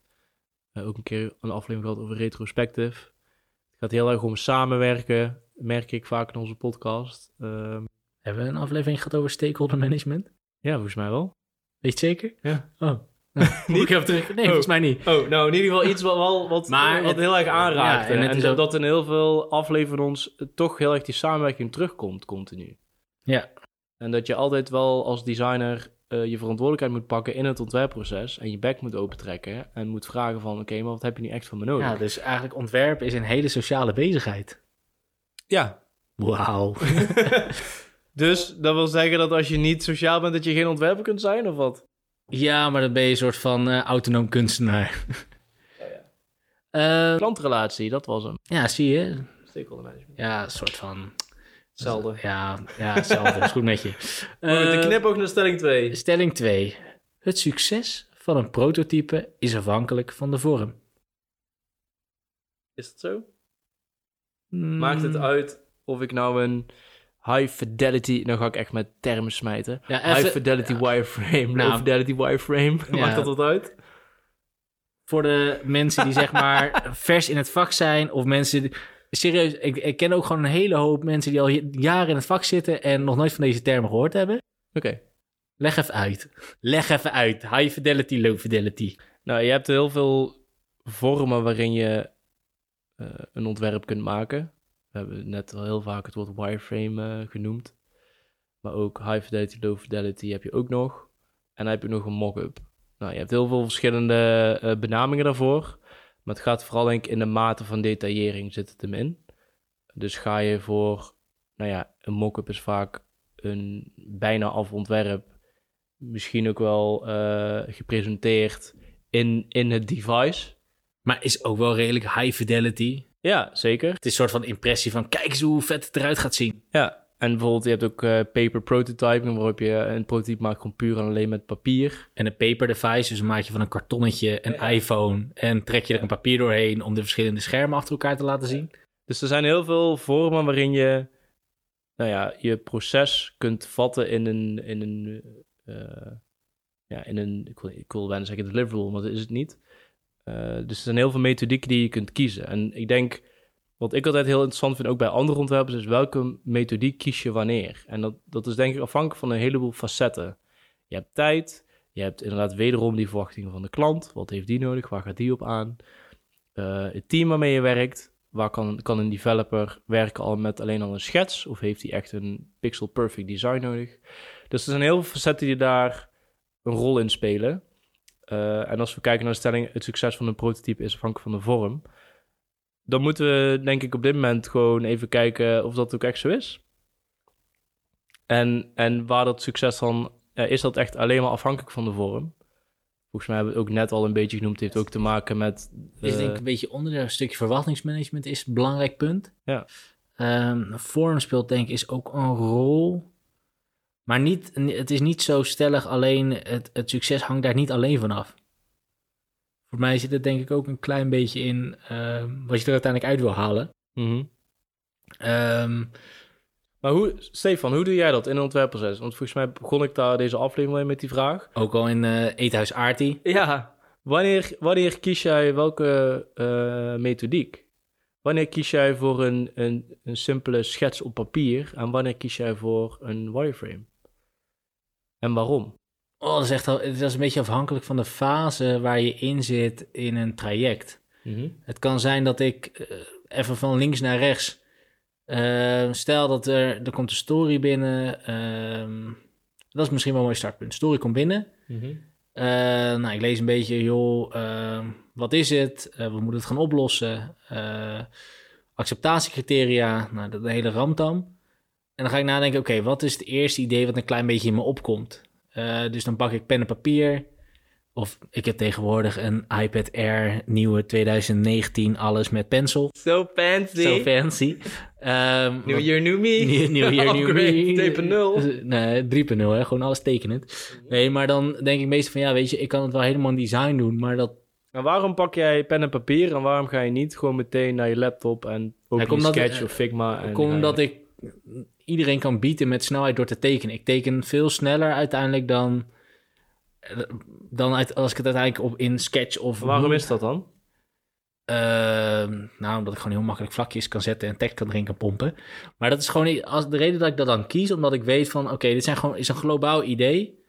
Ook een keer een aflevering gehad over retrospective. Het gaat heel erg om samenwerken, merk ik vaak in onze podcast. Ehm,
Hebben we een aflevering gehad over stakeholder management?
ja, volgens mij wel.
Weet je zeker?
Ja.
Oh. Nou, moet ik even terug? Nee,
Oh.
volgens mij niet.
Oh, nou in ieder geval iets wat, wel, wat,
Maar
wat
het-
heel erg aanraakt.
ja, en
dat,
ook-
dat in heel veel afleveringen ons toch heel erg die samenwerking terugkomt, continu.
Ja.
En dat je altijd wel als designer eh, je verantwoordelijkheid moet pakken in het ontwerpproces. En je bek moet opentrekken. En moet vragen van, oké, maar wat heb je nu echt van me nodig?
ja, dus eigenlijk ontwerpen is een hele sociale bezigheid.
Ja.
Wauw.
dus dat wil zeggen dat als je niet sociaal bent, dat je geen ontwerper kunt zijn, of wat?
Ja, maar dan ben je een soort van eh, autonoom kunstenaar. Eh,
Klantrelatie, dat was hem.
ja, zie je.
Stakeholder management.
Ja, een soort van...
Hetzelfde.
Ja, ja hetzelfde. is goed met je.
Maar de
Eh,
knipoog naar stelling 2.
stelling 2. Het succes van een prototype is afhankelijk van de vorm.
Is dat zo? Maakt het
Mm,
uit of ik nou een high fidelity... Nou ga ik echt met termen smijten.
Ja,
high fidelity
ja.
wireframe,
Nou.
low fidelity wireframe.
Ja.
Maakt dat wat uit?
Voor de mensen die zeg maar vers in het vak zijn of mensen... die- Serieus, ik, ik ken ook gewoon een hele hoop mensen die al jaren in het vak zitten en nog nooit van deze termen gehoord hebben.
Oké.
Leg even uit. Leg even uit. High fidelity, low fidelity.
Nou, je hebt heel veel vormen waarin je eh, een ontwerp kunt maken. We hebben net al heel vaak het woord wireframe eh, genoemd. Maar ook high fidelity, low fidelity heb je ook nog. En dan heb je nog een mock-up. Nou, je hebt heel veel verschillende eh, benamingen daarvoor. Maar het gaat vooral denk ik in de mate van detaillering zit het hem in. Dus ga je voor, nou ja, een mock-up is vaak een bijna af ontwerp. Misschien ook wel gepresenteerd in, in het device.
Maar is ook wel redelijk high fidelity.
Ja, zeker.
Het is een soort van impressie van kijk eens hoe vet het eruit gaat zien.
Ja, en bijvoorbeeld je hebt ook eh, paper prototyping, waarop je een prototype maakt gewoon puur en alleen met papier.
En een paper device, dus maak je van een kartonnetje een iPhone en trek je er een papier doorheen om de verschillende schermen achter elkaar te laten zien.
Dus er zijn heel veel vormen waarin je nou ja, je proces kunt vatten in een, in een, eh, ja, in een ik, wil, ik wil bijna zeggen deliverable, maar dat is het niet. Eh, dus er zijn heel veel methodieken die je kunt kiezen. En ik denk, wat ik altijd heel interessant vind, ook bij andere ontwerpers, is welke methodiek kies je wanneer? En dat, dat is denk ik afhankelijk van een heleboel facetten. Je hebt tijd, je hebt inderdaad wederom die verwachtingen van de klant. Wat heeft die nodig? Waar gaat die op aan? Eh, het team waarmee je werkt. Waar kan, kan een developer werken al met alleen al een schets? Of heeft hij echt een pixel perfect design nodig? Dus er zijn heel veel facetten die daar een rol in spelen. Eh, en als we kijken naar de stelling, het succes van een prototype is afhankelijk van de vorm. Dan moeten we denk ik op dit moment gewoon even kijken of dat ook echt zo is. En, en waar dat succes dan, ja, is dat echt alleen maar afhankelijk van de vorm? Volgens mij hebben we het ook net al een beetje genoemd, het heeft ook te maken met...
Is
eh,
denk ik een beetje onderdeel, een stukje verwachtingsmanagement is een belangrijk punt.
Ja.
Ehm, vorm speelt denk ik is ook een rol. Maar niet, het is niet zo stellig alleen, het, het succes hangt daar niet alleen van af. Voor mij zit het denk ik ook een klein beetje in ehm, wat je er uiteindelijk uit wil halen.
mhm.
Ehm,
Maar hoe, Stefan, hoe doe jij dat in een ontwerpproces? Want volgens mij begon ik daar deze aflevering mee met die vraag.
ook al in eh Eethuis Aarti.
Ja, wanneer, wanneer kies jij welke eh, methodiek? Wanneer kies jij voor een, een, een simpele schets op papier en wanneer kies jij voor een wireframe? En waarom?
Oh, dat is echt al, het is een beetje afhankelijk van de fase waar je in zit in een traject. Het kan zijn dat ik eh, even van links naar rechts. eh, stel dat er, er komt een story binnen. ehm, dat is misschien wel een mooi startpunt. Story komt binnen. Eh, nou, ik lees een beetje, joh, ehm, wat is het? Eh, we moeten het gaan oplossen. Acceptatiecriteria, nou, dat de hele ramtam. En dan ga ik nadenken, oké, wat is het eerste idee wat een klein beetje in me opkomt? Eh, dus dan pak ik pen en papier. Of ik heb tegenwoordig een iPad Air, nieuwe 2019, alles met pencil.
So fancy.
Zo fancy. Ehm,
New year, new me.
New, new year, new me.
Upgrade 2.0.
Nee, 3.0, hè? gewoon alles tekenend. Nee, maar dan denk ik meestal van ja, weet je, ik kan het wel helemaal in design doen, maar dat
En waarom pak jij pen en papier en waarom ga je niet gewoon meteen naar je laptop en ook
Ja,
Sketch of Figma? En je-
omdat ik iedereen kan bieden met snelheid door te tekenen. Ik teken veel sneller uiteindelijk dan, dan uit, als ik het uiteindelijk op in Sketch of...
Waarom is dat dan?
Ehm, nou, omdat ik gewoon heel makkelijk vlakjes kan zetten en tekst kan erin kan pompen. Maar dat is gewoon niet- als, de reden dat ik dat dan kies, omdat ik weet van, oké, dit zijn gewoon, is een globaal idee.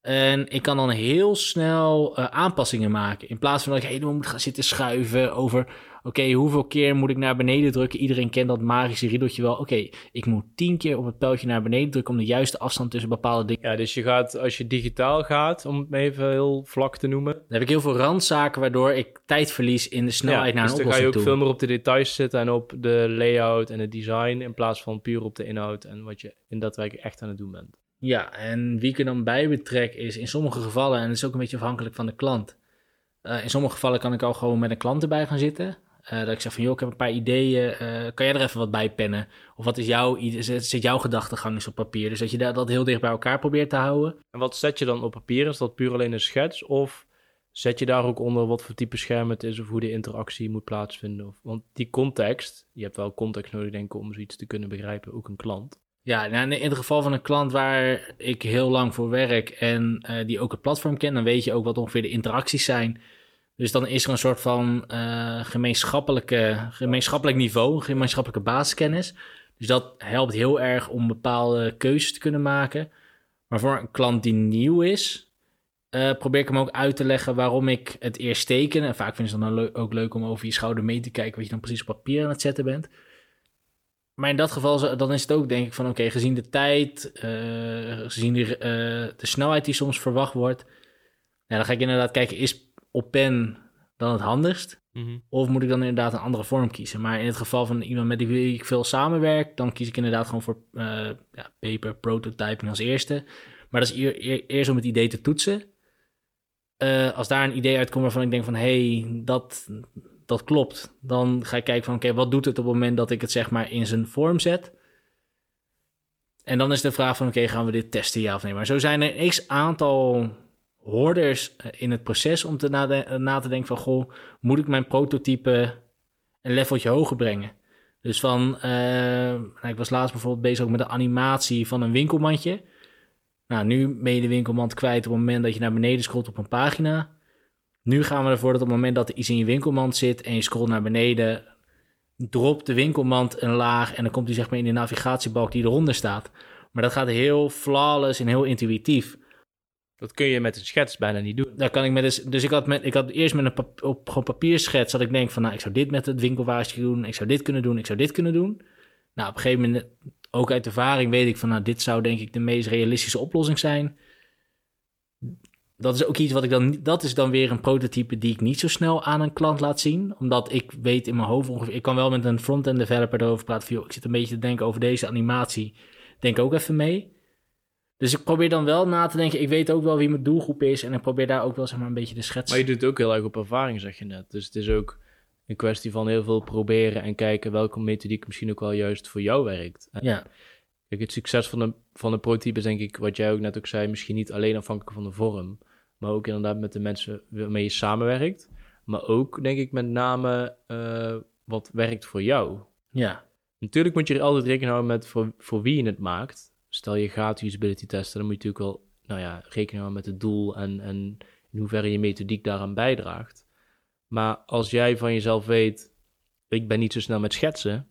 En ik kan dan heel snel eh, aanpassingen maken. In plaats van dat ik helemaal moet gaan zitten schuiven over, oké, hoeveel keer moet ik naar beneden drukken? Iedereen kent dat magische riedeltje wel. Oké, ik moet tien keer op het pijltje naar beneden drukken om de juiste afstand tussen bepaalde dingen.
Ja, dus je gaat, als je digitaal gaat, om het even heel vlak te noemen.
Dan heb ik heel veel randzaken waardoor ik tijd verlies in de snelheid naar
dus
een
dan ga je
oplossing
ook
toe.
veel meer op de details zitten en op de layout en het design, in plaats van puur op de inhoud en wat je in dat werk echt aan het doen bent.
Ja, en wie ik er dan bij betrek is in sommige gevallen, en het is ook een beetje afhankelijk van de klant. eh, in sommige gevallen kan ik al gewoon met een klant erbij gaan zitten. Eh, dat ik zeg van, joh, ik heb een paar ideeën, eh, kan jij er even wat bij pennen? Of wat is jouw, zit, jouw gedachtegang eens op papier? Dus dat je dat, dat heel dicht bij elkaar probeert te houden.
En wat zet je dan op papier? Is dat puur alleen een schets? Of zet je daar ook onder wat voor type scherm het is of hoe de interactie moet plaatsvinden? Of, want die context, je hebt wel context nodig denk ik om zoiets te kunnen begrijpen, ook een klant.
Ja, nou, in in het geval van een klant waar ik heel lang voor werk en eh, die ook het platform kent, dan weet je ook wat ongeveer de interacties zijn. Dus dan is er een soort van eh, gemeenschappelijke, gemeenschappelijk niveau, gemeenschappelijke basiskennis. Dus dat helpt heel erg om bepaalde keuzes te kunnen maken. Maar voor een klant die nieuw is, eh, probeer ik hem ook uit te leggen waarom ik het eerst teken. En vaak vinden ze dan ook leuk om over je schouder mee te kijken wat je dan precies op papier aan het zetten bent. Maar in dat geval, dan is het ook denk ik van oké, gezien de tijd, eh, gezien de, de snelheid die soms verwacht wordt, ja, dan ga ik inderdaad kijken, is op pen dan het handigst? Of moet ik dan inderdaad een andere vorm kiezen? Maar in het geval van iemand met wie ik veel samenwerk, dan kies ik inderdaad gewoon voor eh, ja, paper, prototyping als eerste. Maar dat is eer- eer- eerst om het idee te toetsen. Eh, als daar een idee uitkomt waarvan ik denk van, hé, hey, dat, dat klopt. Dan ga ik kijken van, oké, wat doet het op het moment dat ik het zeg maar in zijn vorm zet? En dan is de vraag van, oké, gaan we dit testen, ja of nee? Maar zo zijn er x aantal hoorders eh, in het proces om te na te denken van, goh, moet ik mijn prototype een leveltje hoger brengen? Dus van, eh, nou, ik was laatst bijvoorbeeld bezig ook met de animatie van een winkelmandje. Nou, nu ben je de winkelmand kwijt op het moment dat je naar beneden scrolt op een pagina. Nu gaan we ervoor dat op het moment dat er iets in je winkelmand zit en je scrolt naar beneden, dropt de winkelmand een laag en dan komt hij zeg maar in de navigatiebalk die eronder staat. Maar dat gaat heel flawless en heel intuïtief.
Dat kun je met een schets bijna niet doen.
Daar kan ik met dus, dus ik had, met, ik had eerst met een op gewoon papierschets dat ik denk van, nou, ik zou dit met het winkelwaarsje doen, ik zou dit kunnen doen, ik zou dit kunnen doen. Nou, op een gegeven moment, ook uit ervaring weet ik van, nou, dit zou denk ik de meest realistische oplossing zijn. Dat is ook iets wat ik dan, dat is dan weer een prototype die ik niet zo snel aan een klant laat zien, omdat ik weet in mijn hoofd ongeveer, ik kan wel met een front-end developer erover praten van, ik zit een beetje te denken over deze animatie, denk ook even mee. Dus ik probeer dan wel na te denken. Ik weet ook wel wie mijn doelgroep is. En ik probeer daar ook wel zeg maar, een beetje de schets.
Maar je doet het ook heel erg op ervaring, zeg je net. Dus het is ook een kwestie van heel veel proberen en kijken welke methodiek misschien ook wel juist voor jou werkt. En
Ja,
Kijk, het succes van een, van een prototype is denk ik, wat jij ook net ook zei, misschien niet alleen afhankelijk van de vorm, maar ook inderdaad met de mensen waarmee je samenwerkt. Maar ook, denk ik, met name eh, wat werkt voor jou.
ja,
Natuurlijk moet je er altijd rekening houden met voor, voor wie je het maakt. Stel je gaat usability testen, dan moet je natuurlijk wel nou ja, rekening houden met het doel en, en in hoeverre je methodiek daaraan bijdraagt. Maar als jij van jezelf weet, ik ben niet zo snel met schetsen,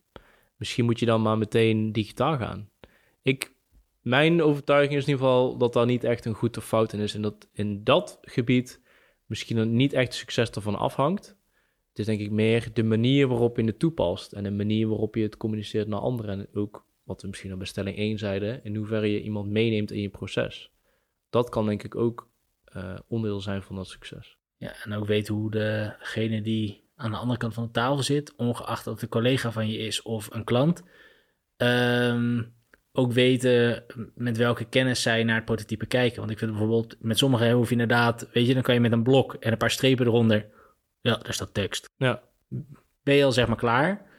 misschien moet je dan maar meteen digitaal gaan. Ik, mijn overtuiging is in ieder geval dat daar niet echt een goed of fout in is. En dat in dat gebied misschien niet echt succes ervan afhangt. Het is denk ik meer de manier waarop je het toepast en de manier waarop je het communiceert naar anderen. En ook wat we misschien op bestelling 1 zeiden, in hoeverre je iemand meeneemt in je proces. Dat kan denk ik ook eh, onderdeel zijn van dat succes.
ja. En ook weten hoe degene die aan de andere kant van de tafel zit, ongeacht of het een collega van je is of een klant, ehm, ook weten met welke kennis zij naar het prototype kijken. Want ik vind bijvoorbeeld, met sommige hoef je inderdaad, weet je, dan kan je met een blok en een paar strepen eronder, ja, daar staat tekst.
Ja.
Ben je al zeg maar klaar.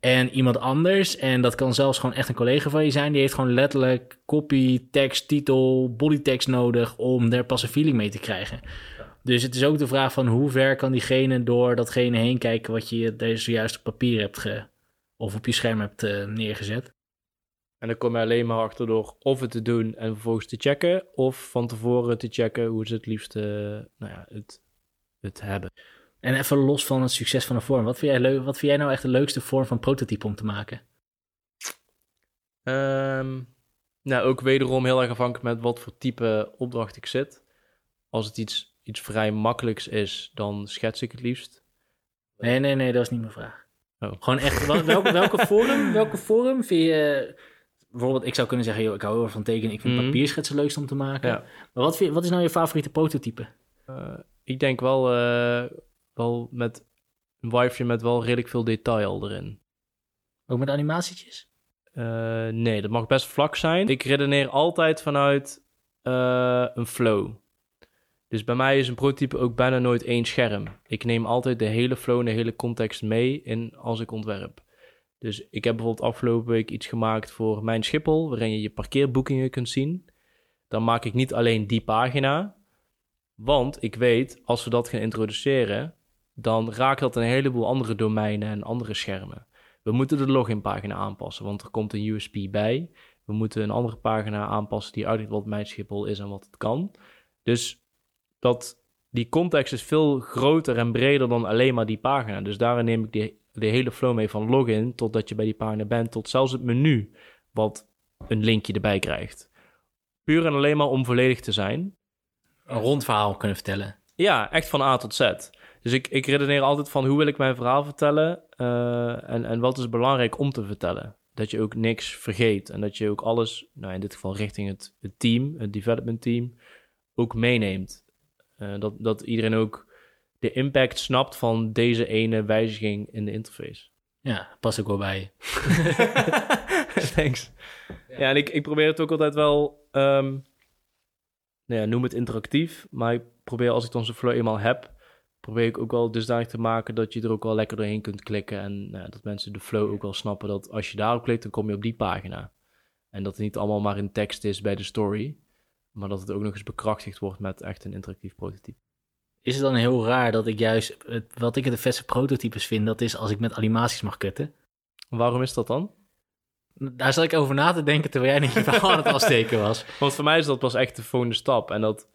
En iemand anders, en dat kan zelfs gewoon echt een collega van je zijn, die heeft gewoon letterlijk copy, tekst, titel, bodytekst nodig om er pas een feeling mee te krijgen. Dus het is ook de vraag van hoe ver kan diegene door datgene heen kijken wat je deze zojuist op papier hebt ge, of op je scherm hebt eh, neergezet.
En dan kom je alleen maar achter door of het te doen en vervolgens te checken, of van tevoren te checken hoe ze het liefst eh, nou ja, het, het hebben.
En even los van het succes van een vorm. Wat vind jij, leuk, wat vind jij nou echt de leukste vorm van prototype om te maken?
Ehm, nou, ook wederom heel erg afhankelijk met wat voor type opdracht ik zit. Als het iets, iets vrij makkelijks is, dan schets ik het liefst.
Nee, nee, nee, dat is niet mijn vraag.
Oh.
Gewoon echt, wel- welke, welke forum, welke forum vind je... Bijvoorbeeld, ik zou kunnen zeggen, joh, ik hou heel erg van tekenen. Ik vind
Mhm.
papierschetsen leukst om te maken.
Ja.
Maar wat, vind, wat is nou je favoriete prototype?
Eh, ik denk wel, eh, wel met een wifi met wel redelijk veel detail erin.
Ook met animatietjes?
Eh, nee, dat mag best vlak zijn. Ik redeneer altijd vanuit eh, een flow. Dus bij mij is een prototype ook bijna nooit één scherm. Ik neem altijd de hele flow en de hele context mee in als ik ontwerp. Dus ik heb bijvoorbeeld afgelopen week iets gemaakt voor Mijn Schiphol, waarin je je parkeerboekingen kunt zien. Dan maak ik niet alleen die pagina, want ik weet, als we dat gaan introduceren, dan raakt dat een heleboel andere domeinen en andere schermen. We moeten de loginpagina aanpassen, want er komt een USP bij. We moeten een andere pagina aanpassen die uitlegt wat Mijn Schiphol is en wat het kan. Dus dat, die context is veel groter en breder dan alleen maar die pagina. Dus daarin neem ik die, de hele flow mee van login totdat je bij die pagina bent, tot zelfs het menu wat een linkje erbij krijgt. Puur en alleen maar om volledig te zijn.
Een rond verhaal kunnen vertellen.
Ja, echt van A tot Z. Dus ik, ik redeneer altijd van hoe wil ik mijn verhaal vertellen eh, en, en wat is belangrijk om te vertellen. Dat je ook niks vergeet en dat je ook alles, nou in dit geval richting het, het team, het development team, ook meeneemt. Eh, dat, dat iedereen ook de impact snapt van deze ene wijziging in de interface.
Ja, past ook wel bij je.
Thanks. Ja, en ik, ik probeer het ook altijd wel, ehm, nou ja, noem het interactief, maar ik probeer als ik dan zo'n flow eenmaal heb, probeer ik ook wel dusdanig te maken dat je er ook wel lekker doorheen kunt klikken en ja, dat mensen de flow ook wel snappen dat als je daarop klikt, dan kom je op die pagina. En dat het niet allemaal maar in tekst is bij de story, maar dat het ook nog eens bekrachtigd wordt met echt een interactief prototype.
Is het dan heel raar dat ik juist, het, wat ik de vetste prototypes vind, dat is als ik met animaties mag kutten?
Waarom is dat dan?
Daar zat ik over na te denken terwijl jij niet je verhaal aan het afsteken was.
Want voor mij is dat pas echt de volgende stap. En dat,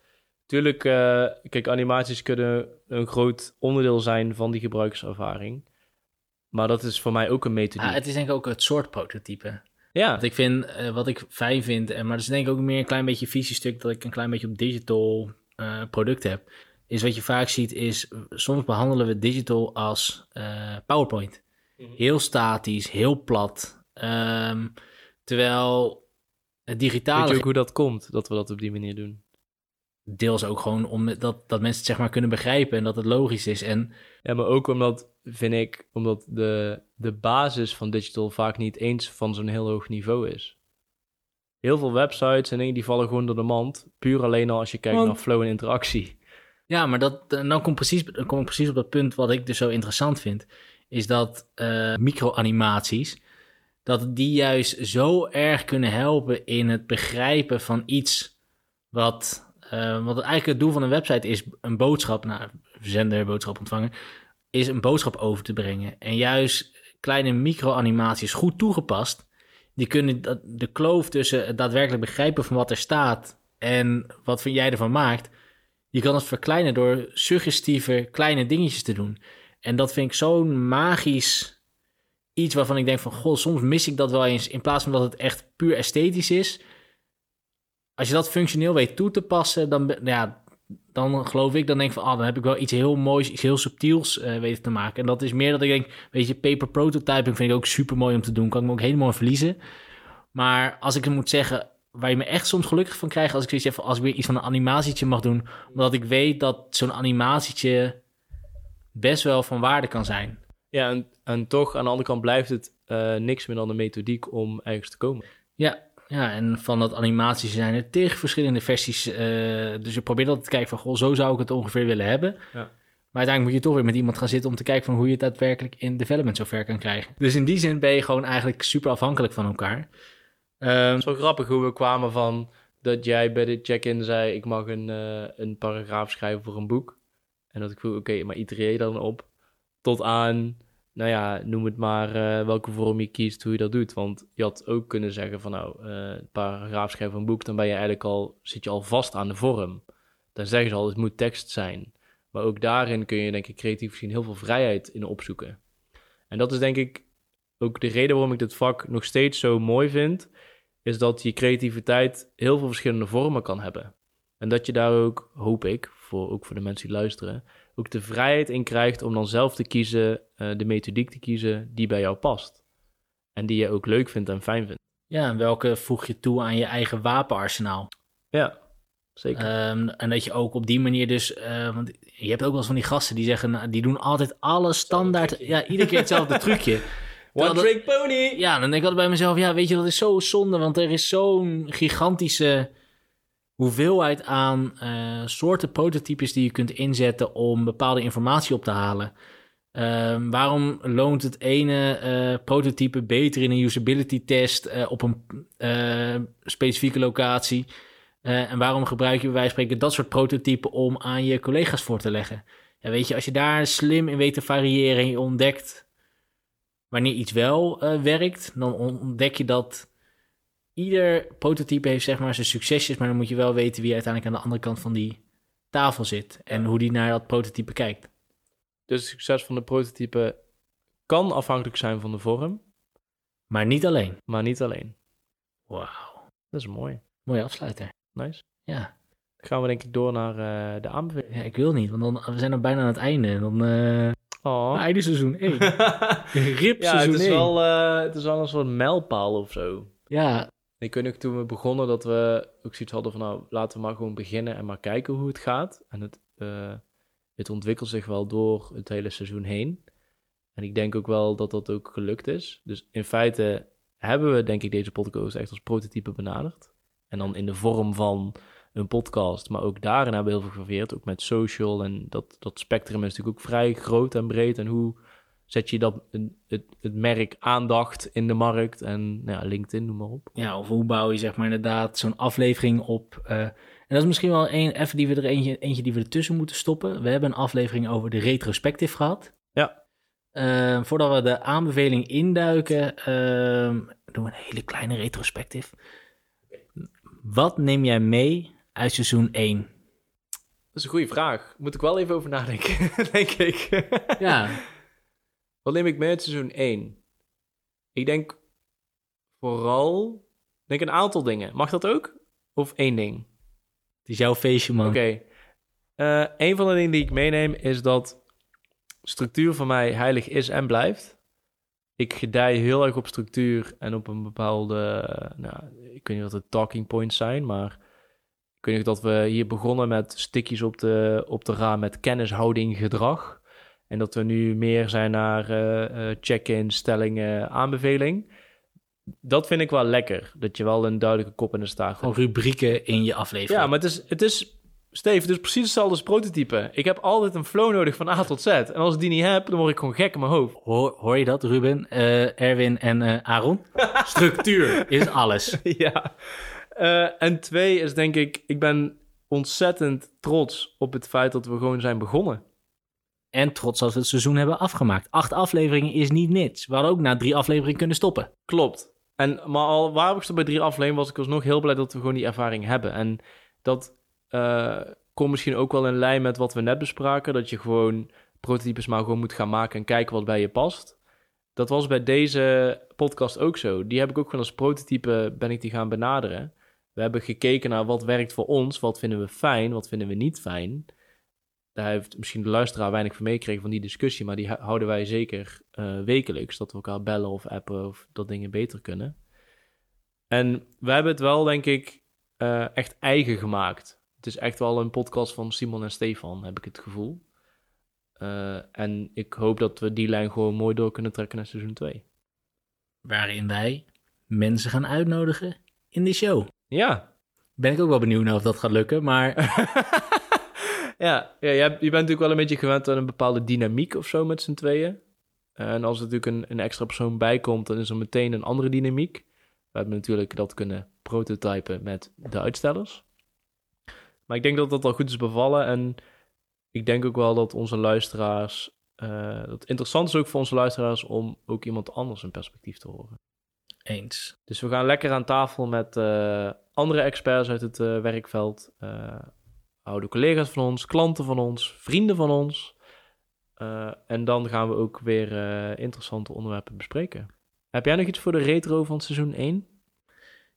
natuurlijk, eh, kijk, animaties kunnen een groot onderdeel zijn van die gebruikerservaring. Maar dat is voor mij ook een methodiek.
Ah, het is denk ik ook het soort prototype.
ja,
Wat ik vind, eh, wat ik fijn vind, en maar dat is denk ik ook meer een klein beetje visiestuk dat ik een klein beetje op digital eh, product heb. Is wat je vaak ziet is, soms behandelen we digital als PowerPoint. Heel statisch, heel plat. Ehm, terwijl het digitale
weet je ook hoe dat komt, dat we dat op die manier doen?
Deels ook gewoon om dat, dat mensen het zeg maar kunnen begrijpen en dat het logisch is. En
Ja, maar ook omdat, vind ik, omdat de, de basis van digital vaak niet eens van zo'n heel hoog niveau is. Heel veel websites en dingen die vallen gewoon door de mand. Puur alleen al als je kijkt
Want-
naar flow en interactie.
Ja, maar dat, dan komt precies, dan kom ik precies op dat punt wat ik dus zo interessant vind. Is dat eh, micro-animaties, dat die juist zo erg kunnen helpen in het begrijpen van iets wat, eh, wat eigenlijk het doel van een website is, een boodschap, nou, zender, boodschap ontvangen, is een boodschap over te brengen. En juist kleine micro-animaties goed toegepast, die kunnen de kloof tussen het daadwerkelijk begrijpen van wat er staat en wat van jij ervan maakt, je kan het verkleinen door suggestieve kleine dingetjes te doen. En dat vind ik zo'n magisch iets waarvan ik denk van... Goh, soms mis ik dat wel eens in plaats van dat het echt puur esthetisch is. Als je dat functioneel weet toe te passen, dan, ja, dan geloof ik... Dan denk ik van, ah, dan heb ik wel iets heel moois, iets heel subtiels eh, weten te maken. En dat is meer dat ik denk, weet je, paper prototyping vind ik ook super mooi om te doen. Kan ik me ook helemaal verliezen. Maar als ik het moet zeggen, waar je me echt soms gelukkig van krijgt... als ik zoiets heb van, als ik weer iets van een animatietje mag doen... omdat ik weet dat zo'n animatietje best wel van waarde kan zijn.
Ja, en, en toch aan de andere kant blijft het eh, niks meer dan een methodiek om ergens te komen.
Ja, Ja, en van dat animatie zijn er tegen verschillende versies. eh, dus je probeert altijd te kijken van, goh, zo zou ik het ongeveer willen hebben.
Ja.
Maar uiteindelijk moet je toch weer met iemand gaan zitten om te kijken van hoe je het daadwerkelijk in development zover kan krijgen. Dus in die zin ben je gewoon eigenlijk super afhankelijk van elkaar. Ehm,
Het is wel grappig hoe we kwamen van dat jij bij de check-in zei: ik mag een, eh, een paragraaf schrijven voor een boek. En dat ik vroeg: oké, maar itereer je dan op? Tot aan, nou ja, noem het maar eh, welke vorm je kiest, hoe je dat doet. Want je had ook kunnen zeggen: van nou, eh, een paragraaf schrijven een boek, dan ben je eigenlijk al, zit je al vast aan de vorm. Dan zeggen ze al: het moet tekst zijn. Maar ook daarin kun je, denk ik, creatief gezien heel veel vrijheid in opzoeken. En dat is denk ik ook de reden waarom ik dit vak nog steeds zo mooi vind is dat je creativiteit heel veel verschillende vormen kan hebben. En dat je daar ook, hoop ik, voor, ook voor de mensen die luisteren, ook de vrijheid in krijgt om dan zelf te kiezen, eh, de methodiek te kiezen die bij jou past. En die je ook leuk vindt en fijn vindt.
ja, en welke voeg je toe aan je eigen wapenarsenaal?
Ja, zeker.
Ehm, en dat je ook op die manier dus... eh, want je hebt ook wel eens van die gasten die zeggen... nou, die doen altijd alles standaard... Ja, iedere keer hetzelfde trucje.
One trick pony!
Ja, dan denk ik altijd bij mezelf, ja, weet je, dat is zo zonde, want er is zo'n gigantische hoeveelheid aan eh, soorten prototypes die je kunt inzetten om bepaalde informatie op te halen. Ehm, waarom loont het ene eh, prototype beter in een usability test eh, op een specifieke locatie? En waarom gebruik je bij wijze van spreken dat soort prototypen om aan je collega's voor te leggen? Ja, weet je, als je daar slim in weet te variëren en je ontdekt wanneer iets wel werkt, dan ontdek je dat ieder prototype heeft zeg maar zijn succesjes, maar dan moet je wel weten wie uiteindelijk aan de andere kant van die tafel zit en hoe die naar dat prototype kijkt.
Dus het succes van de prototype kan afhankelijk zijn van de vorm,
Maar niet alleen.
maar niet alleen.
Wauw.
Dat is mooi.
Mooie afsluiter.
Nice.
Ja.
Dan gaan we denk ik door naar eh, de aanbeveling.
ja, ik wil niet, want dan, we zijn dan bijna aan het einde. En Dan eh
Oh.
einde seizoen 1. Rip
ja,
seizoen
het is,
1.
wel, eh, het is wel een soort mijlpaal of zo.
Ja,
Ik weet nog toen we begonnen dat we ook zoiets hadden van nou laten we maar gewoon beginnen en maar kijken hoe het gaat. En het, eh, het ontwikkelt zich wel door het hele seizoen heen. En ik denk ook wel dat dat ook gelukt is. Dus in feite hebben we denk ik deze podcast echt als prototype benaderd. En dan in de vorm van een podcast. Maar ook daarin hebben we heel veel gevarieerd. Ook met social en dat, dat spectrum is natuurlijk ook vrij groot en breed. En hoe zet je dat, het, het, merk aandacht in de markt en nou ja, LinkedIn, noem maar op.
ja, of hoe bouw je zeg maar inderdaad zo'n aflevering op. eh, en dat is misschien wel een, even die we er eentje, eentje die we ertussen moeten stoppen. We hebben een aflevering over de retrospective gehad.
Ja.
Eh, voordat we de aanbeveling induiken, ehm, doen we een hele kleine retrospective. Wat neem jij mee uit seizoen 1?
Dat is een goede vraag. Moet ik wel even over nadenken, denk ik.
Ja,
Wat neem ik mee uit seizoen 1? Ik denk vooral ik denk een aantal dingen. Mag dat ook? Of één ding?
het is jouw feestje, man.
Oké. Eh, een van de dingen die ik meeneem is dat structuur voor mij heilig is en blijft. Ik gedij heel erg op structuur en op een bepaalde, nou, ik weet niet wat de talking points zijn, maar ik weet dat we hier begonnen met stikjes op de, op de raam met kennishouding gedrag. En dat we nu meer zijn naar eh, eh, check-in, stellingen, aanbeveling. Dat vind ik wel lekker. Dat je wel een duidelijke kop in de staart hebt.
Gewoon rubrieken in je aflevering.
Ja, maar het is, het is Steve, het is precies hetzelfde als prototype. Ik heb altijd een flow nodig van A tot Z. En als ik die niet heb, dan word ik gewoon gek in mijn hoofd.
Hoor, hoor je dat, Ruben, Eh, Erwin en eh, Aaron? Structuur is alles.
ja. En twee is denk ik, ik ben ontzettend trots op het feit dat we gewoon zijn begonnen.
En trots dat we het seizoen hebben afgemaakt. Acht afleveringen is niet niks. We hadden ook na drie afleveringen kunnen stoppen.
Klopt. En, maar al waar ik bij drie afleveringen was ik alsnog heel blij dat we gewoon die ervaring hebben. En dat eh, komt misschien ook wel in lijn met wat we net bespraken. Dat je gewoon prototypes maar gewoon moet gaan maken en kijken wat bij je past. Dat was bij deze podcast ook zo. Die heb ik ook gewoon als prototype ben ik die gaan benaderen. We hebben gekeken naar wat werkt voor ons, wat vinden we fijn, wat vinden we niet fijn. Daar heeft misschien de luisteraar weinig van meegekregen van die discussie, maar die hou- houden wij zeker eh, wekelijks. Dat we elkaar bellen of appen of dat dingen beter kunnen. En we hebben het wel, denk ik, eh, echt eigen gemaakt. Het is echt wel een podcast van Simon en Stefan, heb ik het gevoel. Eh, en ik hoop dat we die lijn gewoon mooi door kunnen trekken naar seizoen 2.
Waarin wij mensen gaan uitnodigen in de show.
Ja.
Ben ik ook wel benieuwd naar of dat gaat lukken, maar
ja, ja je, bent natuurlijk wel een beetje gewend aan een bepaalde dynamiek of zo met z'n tweeën. En als er natuurlijk een, een extra persoon bij komt, dan is er meteen een andere dynamiek. We hebben natuurlijk dat kunnen prototypen met de uitstellers. Maar ik denk dat dat al goed is bevallen. En ik denk ook wel dat onze luisteraars. eh, dat interessant is ook voor onze luisteraars om ook iemand anders een perspectief te horen.
eens.
Dus we gaan lekker aan tafel met eh, andere experts uit het eh, werkveld. Oude collega's van ons, klanten van ons, vrienden van ons. Eh, en dan gaan we ook weer eh, interessante onderwerpen bespreken. Heb jij nog iets voor de retro van seizoen 1?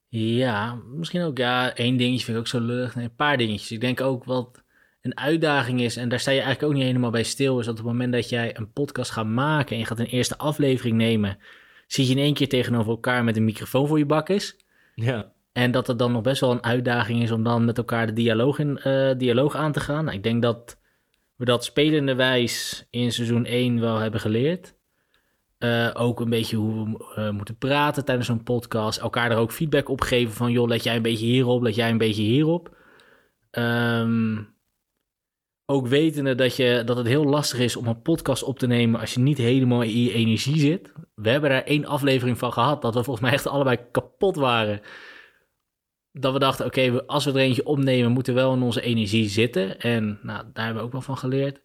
Ja, misschien ook. Ja, één dingetje vind ik ook zo lullig. Nee, een paar dingetjes. Ik denk ook wat een uitdaging is, en daar sta je eigenlijk ook niet helemaal bij stil, is dat op het moment dat jij een podcast gaat maken en je gaat een eerste aflevering nemen, zit je in één keer tegenover elkaar met een microfoon voor je bak is.
Ja.
En dat het dan nog best wel een uitdaging is om dan met elkaar de dialoog, in, eh, dialoog aan te gaan. Nou, ik denk dat we dat spelende wijs in seizoen 1 wel hebben geleerd. Eh, ook een beetje hoe we eh, moeten praten tijdens zo'n podcast. Elkaar er ook feedback op geven van... joh, let jij een beetje hierop, let jij een beetje hierop. Ehm, ook wetende dat, je, dat het heel lastig is om een podcast op te nemen... als je niet helemaal in je energie zit. We hebben daar één aflevering van gehad... dat we volgens mij echt allebei kapot waren dat we dachten, oké, als we er eentje opnemen, moeten we wel in onze energie zitten. En nou, daar hebben we ook wel van geleerd.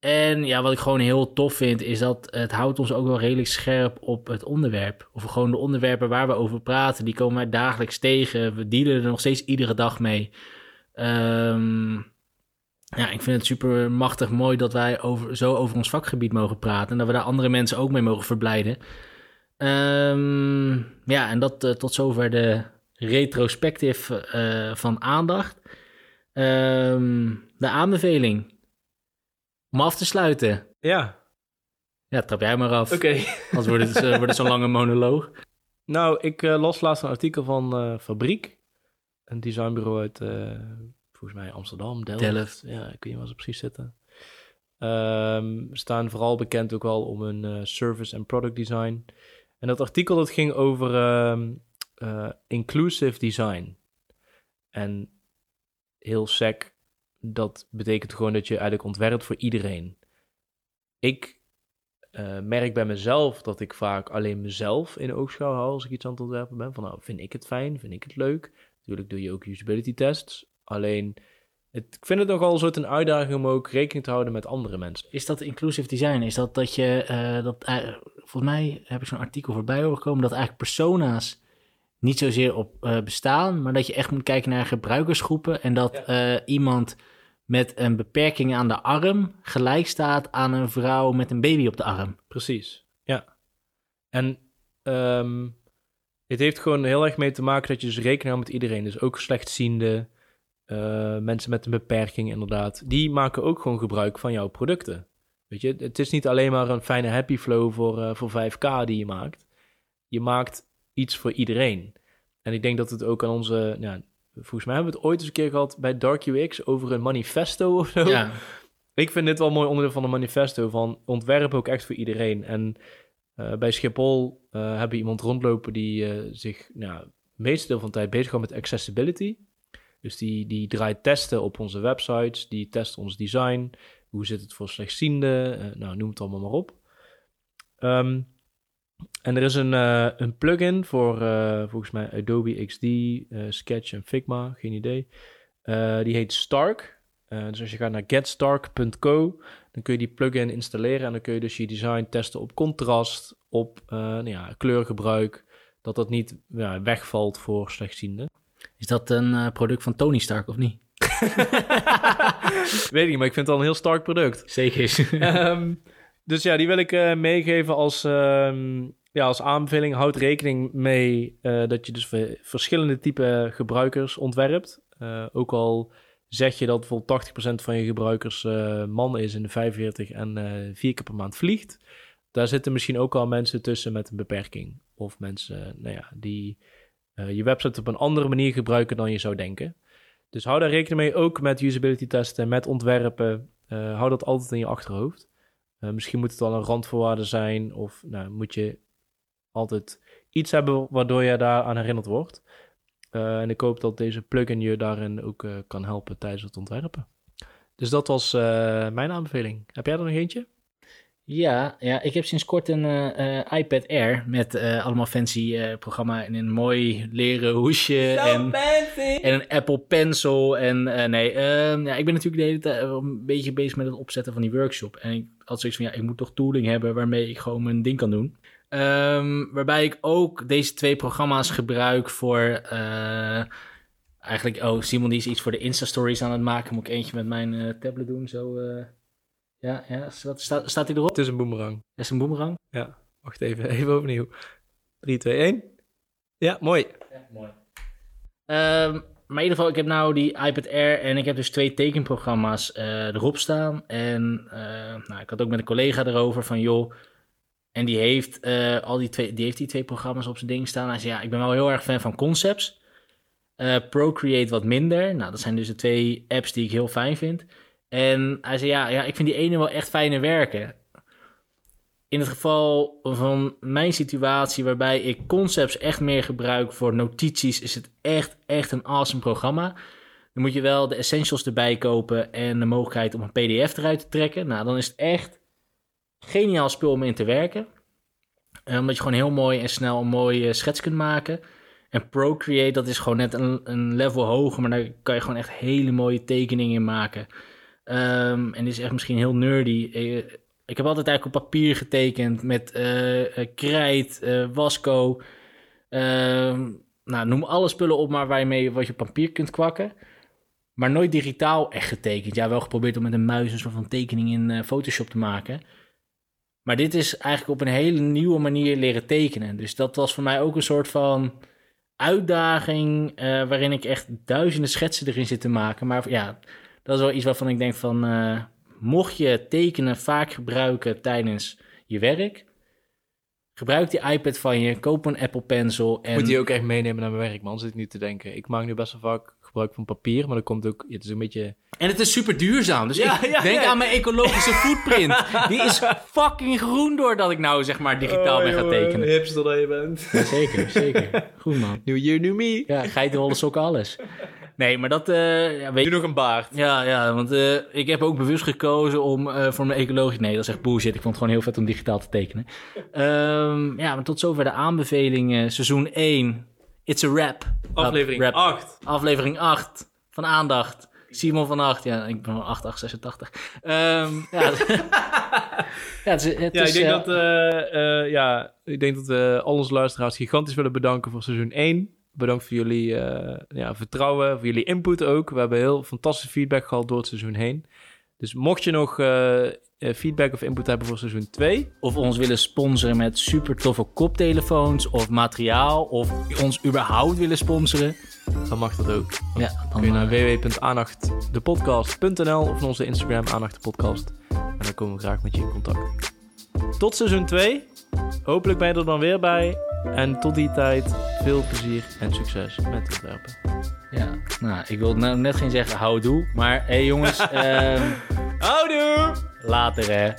En ja, wat ik gewoon heel tof vind, is dat het houdt ons ook wel redelijk scherp op het onderwerp. Of gewoon de onderwerpen waar we over praten, die komen wij dagelijks tegen. We dealen er nog steeds iedere dag mee. Ehm, ja, ik vind het super machtig mooi dat wij over, zo over ons vakgebied mogen praten. En dat we daar andere mensen ook mee mogen verblijden. Ehm, ja, en dat eh, tot zover de retrospectief eh, van aandacht. Ehm, de aanbeveling. Om af te sluiten.
Ja,
Ja, trap jij maar af.
oké.
Anders wordt het, eh, wordt het zo'n lange monoloog.
Nou, ik eh, las laatst een artikel van Fabriek. Een designbureau uit, volgens mij Amsterdam, Delft.
Delft.
Ja, ik weet niet waar ze precies zitten. Ehm, staan vooral bekend ook wel om hun service en product design. En dat artikel dat ging over ehm, eh, inclusive design. En heel sec, dat betekent gewoon dat je eigenlijk ontwerpt voor iedereen. Ik eh, merk bij mezelf dat ik vaak alleen mezelf in oogschouw hou als ik iets aan het ontwerpen ben. Van nou, vind ik het fijn, vind ik het leuk. Natuurlijk doe je ook usability tests. Alleen, het, ik vind het nogal een soort een uitdaging om ook rekening te houden met andere mensen.
Is dat inclusive design? Is dat dat je, eh, dat, volgens mij heb ik zo'n artikel voorbij horen komen, dat eigenlijk persona's niet zozeer op eh, bestaan, maar dat je echt moet kijken naar gebruikersgroepen en dat eh, iemand met een beperking aan de arm gelijk staat aan een vrouw met een baby op de arm.
Precies, ja. En ehm, het heeft gewoon heel erg mee te maken dat je dus rekening houdt met iedereen. Dus ook slechtziende, eh, mensen met een beperking inderdaad. Die maken ook gewoon gebruik van jouw producten. Weet je, het is niet alleen maar een fijne happy flow voor, voor 5K die je maakt. Je maakt iets voor iedereen. En ik denk dat het ook aan onze... Ja, volgens mij hebben we het ooit eens een keer gehad bij Dark UX over een manifesto of zo.
Ja,
Ik vind dit wel een mooi onderdeel van de manifesto van ontwerp ook echt voor iedereen. En eh, bij Schiphol eh, hebben we iemand rondlopen die eh, zich nou, het meeste deel van de tijd bezighoudt met accessibility. Dus die, die draait testen op onze websites, die test ons design. Hoe zit het voor slechtzienden? Eh, nou, noem het allemaal maar op. Ehm, en er is een, eh, een plugin voor eh, volgens mij Adobe XD, eh, Sketch en Figma, geen idee. Die heet Stark. Dus als je gaat naar getstark.co, dan kun je die plugin installeren en dan kun je dus je design testen op contrast, op nou ja, kleurgebruik, dat dat niet ja, wegvalt voor slechtzienden.
is dat een product van Tony Stark of niet?
Weet ik niet, maar ik vind het al een heel sterk product.
Zeker.
Ehm, dus ja, die wil ik eh, meegeven als, ehm, ja, als aanbeveling. Houd rekening mee eh, dat je dus ver- verschillende type gebruikers ontwerpt. Eh, ook al zeg je dat bijvoorbeeld 80% van je gebruikers man is in de 45 en vier keer per maand vliegt. Daar zitten misschien ook al mensen tussen met een beperking. Of mensen nou ja, die je website op een andere manier gebruiken dan je zou denken. Dus hou daar rekening mee, ook met usability testen, met ontwerpen. Hou dat altijd in je achterhoofd. Eh, misschien moet het wel een randvoorwaarde zijn, of nou, moet je altijd iets hebben waardoor je daar aan herinnerd wordt. Eh, en ik hoop dat deze plugin je daarin ook eh, kan helpen tijdens het ontwerpen. Dus dat was eh, mijn aanbeveling. Heb jij er nog eentje?
Ja, ja, ik heb sinds kort een eh, eh, iPad Air met eh, allemaal fancy eh, programma in een mooi leren hoesje en, en een Apple Pencil. En eh, nee, ehm, ja, ik ben natuurlijk de hele tijd een beetje bezig met het opzetten van die workshop. En ik had zoiets van, ja, ik moet toch tooling hebben waarmee ik gewoon mijn ding kan doen. Ehm, waarbij ik ook deze twee programma's gebruik voor... eh, eigenlijk, oh, Simon die is iets voor de Insta-stories aan het maken. Moet ik eentje met mijn eh, tablet doen, zo... eh. ja, ja, staat, staat, staat hij erop?
Het is een boomerang.
Dat is een boomerang.
Wacht even, even overnieuw. 3, 2, 1. Ja, mooi.
Ja, mooi. Ehm, maar in ieder geval, ik heb nou die iPad Air en ik heb dus twee tekenprogramma's eh, erop staan. En eh, nou, ik had ook met een collega erover van, joh, en die heeft, eh, al die, twee, die heeft die twee programma's op zijn ding staan. Hij zei, ja, ik ben wel heel erg fan van Concepts. Procreate wat minder. Nou, dat zijn dus de twee apps die ik heel fijn vind. En hij zei, ja, ja, ik vind die ene wel echt fijner werken. In het geval van mijn situatie, waarbij ik concepts echt meer gebruik voor notities, is het echt, echt een awesome programma. Dan moet je wel de essentials erbij kopen en de mogelijkheid om een PDF eruit te trekken. Nou, dan is het echt geniaal spul om in te werken. Eh, omdat je gewoon heel mooi en snel een mooie schets kunt maken. En Procreate, dat is gewoon net een, level hoger, maar daar kan je gewoon echt hele mooie tekeningen in maken. Ehm, en dit is echt misschien heel nerdy. Ik heb altijd eigenlijk op papier getekend met eh, eh, krijt, eh, wasco. Ehm, nou, noem alle spullen op maar waarmee wat je papier kunt kwakken. Maar nooit digitaal echt getekend. Ja, wel geprobeerd om met een muis een soort van tekening in Photoshop te maken. Maar dit is eigenlijk op een hele nieuwe manier leren tekenen. Dus dat was voor mij ook een soort van uitdaging. waarin ik echt duizenden schetsen erin zit te maken. Maar ja, dat is wel iets waarvan ik denk van. Mocht je tekenen vaak gebruiken tijdens je werk. Gebruik die iPad van je, koop een Apple Pencil. En
Moet die ook echt meenemen naar mijn werk, man. Zit ik nu te denken. Ik maak nu best wel vaak gebruik van papier, maar dat komt ook... Het is een beetje...
En het is super duurzaam. Dus
Ja,
ik
ja,
denk
ja.
aan mijn ecologische footprint. Die is fucking groen doordat ik nou zeg maar digitaal ben gaan tekenen.
hipster dat je bent.
Ja, zeker, zeker. Goed man.
New year, new me.
Ja, geitenwolle sokken, alles. Nee, maar dat... eh ja, weet
Nu nog een baard.
Ja, ja, want eh, ik heb ook bewust gekozen om eh, voor mijn ecologisch... Nee, dat is echt bullshit. Ik vond het gewoon heel vet om digitaal te tekenen. Ehm, ja, maar tot zover de aanbeveling. eh, seizoen 1. It's a rap.
Aflevering
Rap.
8.
Aflevering 8 van Aandacht. Simon van 8. Ja, ik ben van 8886. Ehm ja, ja, het is, het
Ja,
is,
ik denk, dat, ja, ik denk dat we al onze luisteraars gigantisch willen bedanken voor seizoen 1. Bedankt voor jullie eh, ja, vertrouwen, voor jullie input ook. We hebben heel fantastische feedback gehad door het seizoen heen. Dus mocht je nog eh, eh, feedback of input hebben voor seizoen 2...
Of ons willen sponsoren met super toffe koptelefoons of materiaal. Of ons überhaupt willen sponsoren.
dan mag dat ook.
Ja, dan
kun je naar www.aanachtdepodcast.nl of naar onze Instagram aannachtdepodcast. En dan komen we graag met je in contact. Tot seizoen 2. Hopelijk ben je er dan weer bij. En tot die tijd veel plezier en succes met het werpen.
ja, nou, ik wil nou net geen zeggen houdoe. Maar hé hey, jongens, ehm,
Houdoe!
later hè.